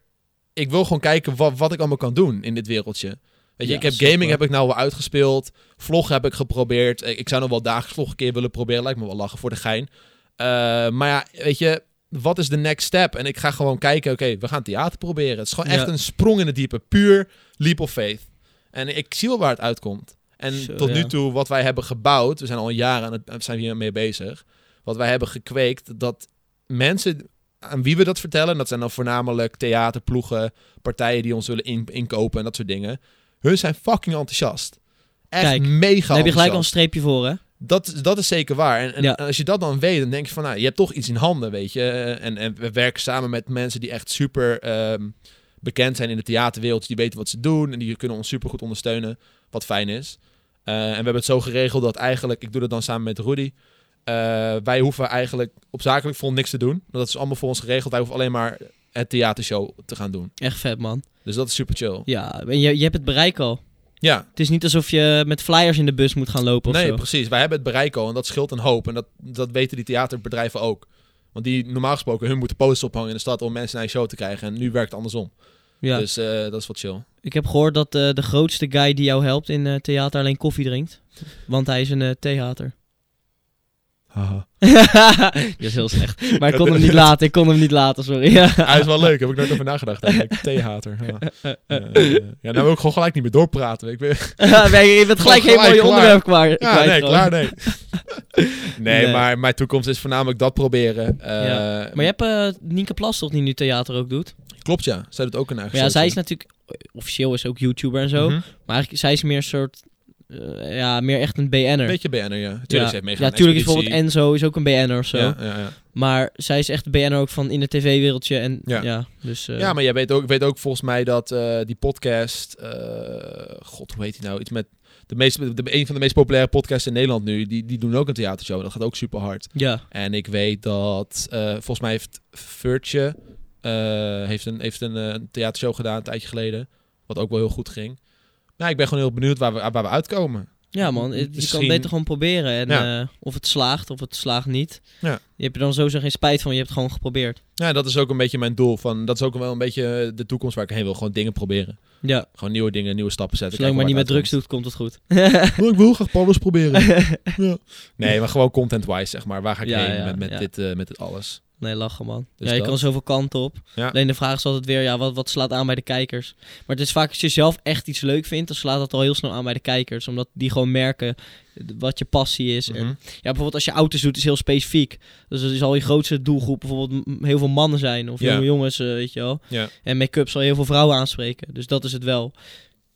Ik wil gewoon kijken wat, wat ik allemaal kan doen in dit wereldje. Weet je, Ja, ik heb super. gaming heb ik nou wel uitgespeeld. Vlog heb ik geprobeerd. Ik, ik zou nog wel dagelijks vlog een keer willen proberen. Lijkt me wel lachen voor de gein. Eh, maar ja, weet je, wat is de next step? En ik ga gewoon kijken, oké, we gaan theater proberen. Het is gewoon echt een sprong in het diepe. Puur leap of faith. En ik zie wel waar het uitkomt. En Zo, tot nu toe, wat wij hebben gebouwd, we zijn al jaren aan het, zijn we hiermee bezig. Wat wij hebben gekweekt, dat mensen aan wie we dat vertellen, dat zijn dan voornamelijk theaterploegen, partijen die ons willen in- inkopen en dat soort dingen. Hun zijn fucking enthousiast. Echt Kijk, mega Dan heb je gelijk al een enthousiast. streepje voor, hè? Dat, dat is zeker waar. En, en Ja. als je dat dan weet, dan denk je van, nou, je hebt toch iets in handen, weet je. En, en we werken samen met mensen die echt super ehm, bekend zijn in de theaterwereld. Die weten wat ze doen en die kunnen ons super goed ondersteunen. Wat fijn is. Eh, en we hebben het zo geregeld dat eigenlijk, ik doe dat dan samen met Rudy. eh, wij hoeven eigenlijk op zakelijk front niks te doen. Dat is allemaal voor ons geregeld. Wij hoeven alleen maar het theatershow te gaan doen. Echt vet, man. Dus dat is super chill. Ja, en je, je hebt het bereik al. Ja, Het is niet alsof je met flyers in de bus moet gaan lopen of nee, zo. precies. Wij hebben het bereik al en dat scheelt een hoop. En dat, dat weten die theaterbedrijven ook. Want die normaal gesproken, hun moeten posters ophangen in de stad om mensen naar je show te krijgen. En nu werkt het andersom. Ja. Dus eh, dat is wat chill. Ik heb gehoord dat eh, de grootste guy die jou helpt in eh, theater alleen koffie drinkt. Want hij is een eh theater. Dat is heel slecht. Maar ik kon hem niet laten, ik kon hem niet laten, sorry. Ja. Hij is wel leuk, heb ik nooit over nagedacht. eigenlijk. Theehater. Ja. Ja, nou wil ik gewoon gelijk niet meer doorpraten. Ik ben, Nee, je bent gelijk je gelijk onderwerp klaar. ja, kwijt nee, gewoon. klaar, nee. nee. Nee. maar mijn toekomst is voornamelijk dat proberen. Ja. Maar je hebt Nienke Plas toch die nu theater ook doet? Klopt, ja. Zij doet ook een eigen Maar ja, zij is natuurlijk... Officieel is ook YouTuber en zo. Mhm. Maar eigenlijk, zij is meer een soort... eh, ja, meer echt een BN'er. Beetje BN'er, ja. Tuurlijk, ja, ja, aan tuurlijk is bijvoorbeeld Enzo is ook een BN'er of zo. Ja, ja, ja. Maar zij is echt de BN'er ook van in het tv-wereldje. En ja, Ja. dus... eh, ja, maar jij weet ook, weet ook volgens mij dat eh, die podcast... God, hoe heet die nou? Iets met... De meest, de, een van de meest populaire podcasts in Nederland nu, die, die doen ook een theatershow. Dat gaat ook super hard. ja. En ik weet dat, volgens mij heeft Furtje heeft een, heeft een eh, theatershow gedaan een tijdje geleden. Wat ook wel heel goed ging. Nou, ik ben gewoon heel benieuwd waar we, waar we uitkomen. Ja man, het- je kan het beter gewoon proberen. En Ja. eh, of het slaagt, of het slaagt niet. Ja. Je hebt er dan sowieso geen spijt van, je hebt het gewoon geprobeerd. Ja, dat is ook een beetje mijn doel. Van, dat is ook wel een beetje de toekomst waar ik heen wil. Gewoon dingen proberen. Ja, Gewoon nieuwe dingen, nieuwe stappen zetten. zolang je maar niet met drugs doet, komt het goed. ik wil graag alles proberen. ja. Nee, maar gewoon content-wise, zeg maar. Waar ga ik heen met, met, dit, eh, met dit alles? Nee, lachen man. Dus ja, je dat. kan zoveel kanten op. Ja. Alleen de vraag is altijd weer, ja, wat, wat slaat aan bij de kijkers? Maar het is vaak als je zelf echt iets leuk vindt, dan slaat dat al heel snel aan bij de kijkers. Omdat die gewoon merken wat je passie is. En Mhm. ja, bijvoorbeeld als je auto's doet, is heel specifiek. Dus dat is al je grootste doelgroep. Bijvoorbeeld heel veel mannen zijn of Ja. jonge jongens, eh, weet je wel. Ja. En make-up zal heel veel vrouwen aanspreken. Dus dat is het wel.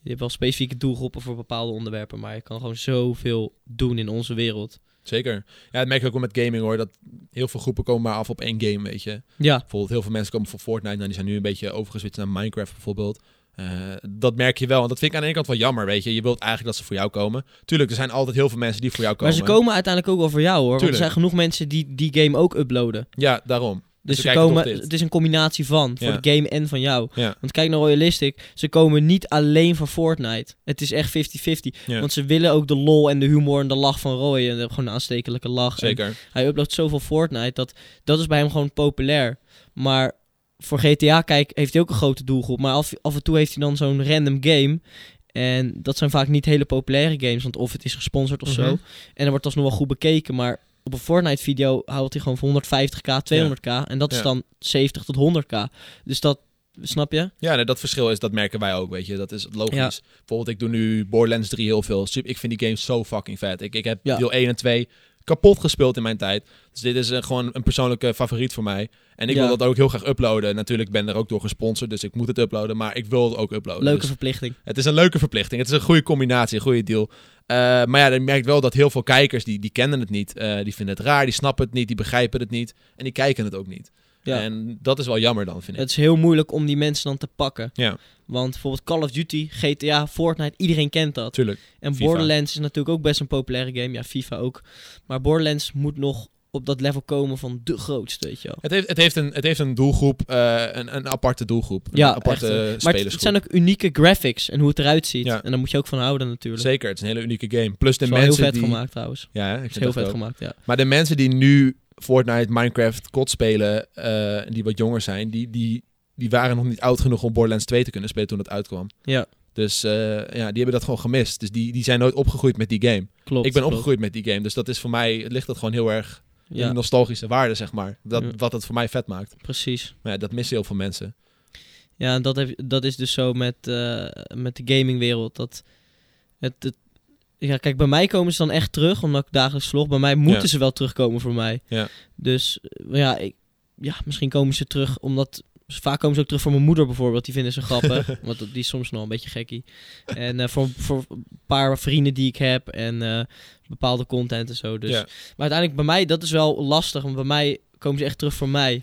Je hebt wel specifieke doelgroepen voor bepaalde onderwerpen, maar je kan gewoon zoveel doen in onze wereld. Zeker. Ja, dat merk ik ook wel met gaming hoor. Dat heel veel groepen komen maar af op één game, weet je. Ja, Bijvoorbeeld heel veel mensen komen voor Fortnite. Nou, die zijn nu een beetje overgeswitcht naar Minecraft bijvoorbeeld. Eh, dat merk je wel. En dat vind ik aan de ene kant wel jammer, weet je. Je wilt eigenlijk dat ze voor jou komen. Tuurlijk, er zijn altijd heel veel mensen die voor jou komen. maar ze komen uiteindelijk ook wel voor jou hoor. Want er zijn genoeg mensen die die game ook uploaden. Ja, daarom. Dus ze komen, het is een combinatie van, voor Ja. de game en van jou. Ja. Want kijk naar Royalistic, ze komen niet alleen voor Fortnite. Het is echt 50-50. Ja. Want ze willen ook de lol en de humor en de lach van Roy. En de- gewoon een aanstekelijke lach. En Zeker. hij uploadt zoveel Fortnite, dat, dat is bij hem gewoon populair. Maar voor GTA, kijk, heeft hij ook een grote doelgroep. Maar af, af en toe heeft hij dan zo'n random game. En dat zijn vaak niet hele populaire games, want of het is gesponsord of Mhm. zo. En dan wordt alsnog wel goed bekeken, maar op een Fortnite-video houdt hij gewoon voor 150k, 200k. En dat is Ja. dan 70 tot 100k. Dus dat, snap je? Ja, nee, dat verschil is, dat merken wij ook, weet je. Dat is logisch. Ja. Bijvoorbeeld, ik doe nu Borderlands 3 heel veel. Ik vind die games zo fucking vet. Ik, ik heb Ja. deel 1 en 2 kapot gespeeld in mijn tijd. Dus dit is eh, gewoon een persoonlijke favoriet voor mij. En ik Ja. wil dat ook heel graag uploaden. Natuurlijk ben ik er ook door gesponsord, dus ik moet het uploaden. Maar ik wil het ook uploaden. Leuke Dus verplichting. het is een leuke verplichting. Het is een goede combinatie, een goede deal. Eh, maar ja, je merkt wel dat heel veel kijkers, die, die kennen het niet. Eh, die vinden het raar, die snappen het niet, die begrijpen het niet. En die kijken het ook niet. Ja. En dat is wel jammer dan, vind ik. Het is heel moeilijk om die mensen dan te pakken. Ja, Want bijvoorbeeld Call of Duty, GTA, Fortnite, iedereen kent dat. tuurlijk. En FIFA. Borderlands is natuurlijk ook best een populaire game. Ja, FIFA ook. Maar Borderlands moet nog op dat level komen van de grootste, weet je wel. Het heeft, het heeft, een, het heeft een doelgroep, eh, een, een aparte doelgroep. Een Ja, aparte echt, Maar het, zijn ook unieke graphics en hoe het eruit ziet. Ja. En daar moet je ook van houden natuurlijk. Zeker, het is een hele unieke game. Plus de wel heel mensen vet die... gemaakt trouwens. Ja, hè, ik Het vind heel vet ook. gemaakt, ja. Maar de mensen die nu Fortnite, Minecraft, COD spelen, en die wat jonger zijn, die, die, die waren nog niet oud genoeg om Borderlands 2 te kunnen spelen toen het uitkwam. Ja, Dus eh, ja, die hebben dat gewoon gemist. Dus die, die zijn nooit opgegroeid met die game. klopt. ik ben klopt. opgegroeid met die game. Dus dat is voor mij, ligt dat gewoon heel erg Ja, nostalgische waarde, zeg maar. Dat, Ja. Wat het voor mij vet maakt. precies. Maar ja, dat missen heel veel mensen. Ja, dat, heb, dat is dus zo met, eh, met de gamingwereld. Dat het, het, ja, kijk, bij mij komen ze dan echt terug, omdat ik dagelijks vlog. Bij mij moeten Ja. ze wel terugkomen voor mij. Ja. Dus eh, ja, ik, ja, misschien komen ze terug omdat... Vaak komen ze ook terug voor mijn moeder bijvoorbeeld. Die vinden ze grappig. want die is soms nog een beetje gekkie. En eh, voor, voor een paar vrienden die ik heb. En eh, bepaalde content en zo. Dus. Ja. Maar uiteindelijk bij mij, dat is wel lastig. Want bij mij komen ze echt terug voor mij.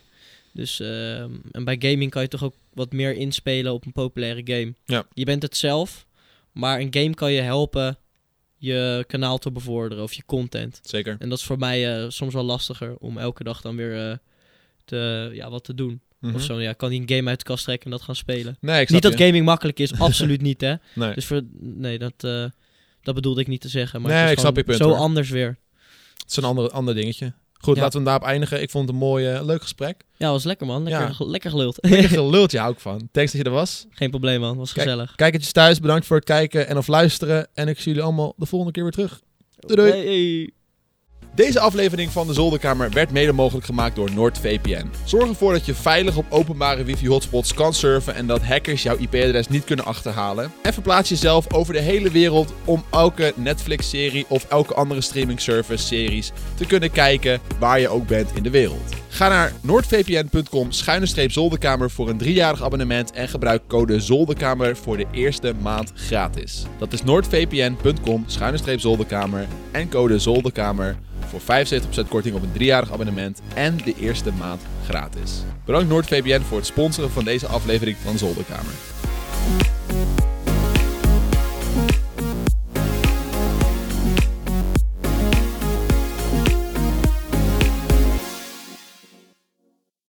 Dus, ehm, en bij gaming kan je toch ook wat meer inspelen op een populaire game. Ja. Je bent het zelf, maar een game kan je helpen je kanaal te bevorderen of je content. Zeker. En dat is voor mij eh, soms wel lastiger om elke dag dan weer te, ja, wat te doen. Mhm. Of zo, ja, kan die een game uit de kast trekken en dat gaan spelen. Nee, ik Niet dat je. gaming makkelijk is, absoluut niet hè. Nee. Dus voor, nee, dat, eh, dat bedoelde ik niet te zeggen. Maar Nee, het is ik snap je punt, Zo hoor. anders weer. Het is een ander, ander dingetje. Goed, Ja. laten we daarop eindigen. Ik vond het een mooi, leuk gesprek. Ja, was lekker man. Lekker, Ja. lekker geluld. Lekker gelultje hou ik van. Thanks dat je er was. Geen probleem man, was Kijk, gezellig. Kijkertjes thuis, bedankt voor het kijken en of luisteren. En ik zie jullie allemaal de volgende keer weer terug. Doei doei. Hey. Deze aflevering van de Zolderkamer werd mede mogelijk gemaakt door NordVPN. Zorg ervoor dat je veilig op openbare wifi-hotspots kan surfen en dat hackers jouw IP-adres niet kunnen achterhalen. En verplaats jezelf over de hele wereld om elke Netflix-serie of elke andere streaming service-series te kunnen kijken waar je ook bent in de wereld. Ga naar noordvpn.com zolderkamer voor een driejarig abonnement en gebruik code zolderkamer voor de eerste maand gratis. Dat is noordvpn.com zolderkamer en code zolderkamer voor 75% korting op een driejarig abonnement en de eerste maand gratis. Bedankt NordVPN voor het sponsoren van deze aflevering van Zolderkamer.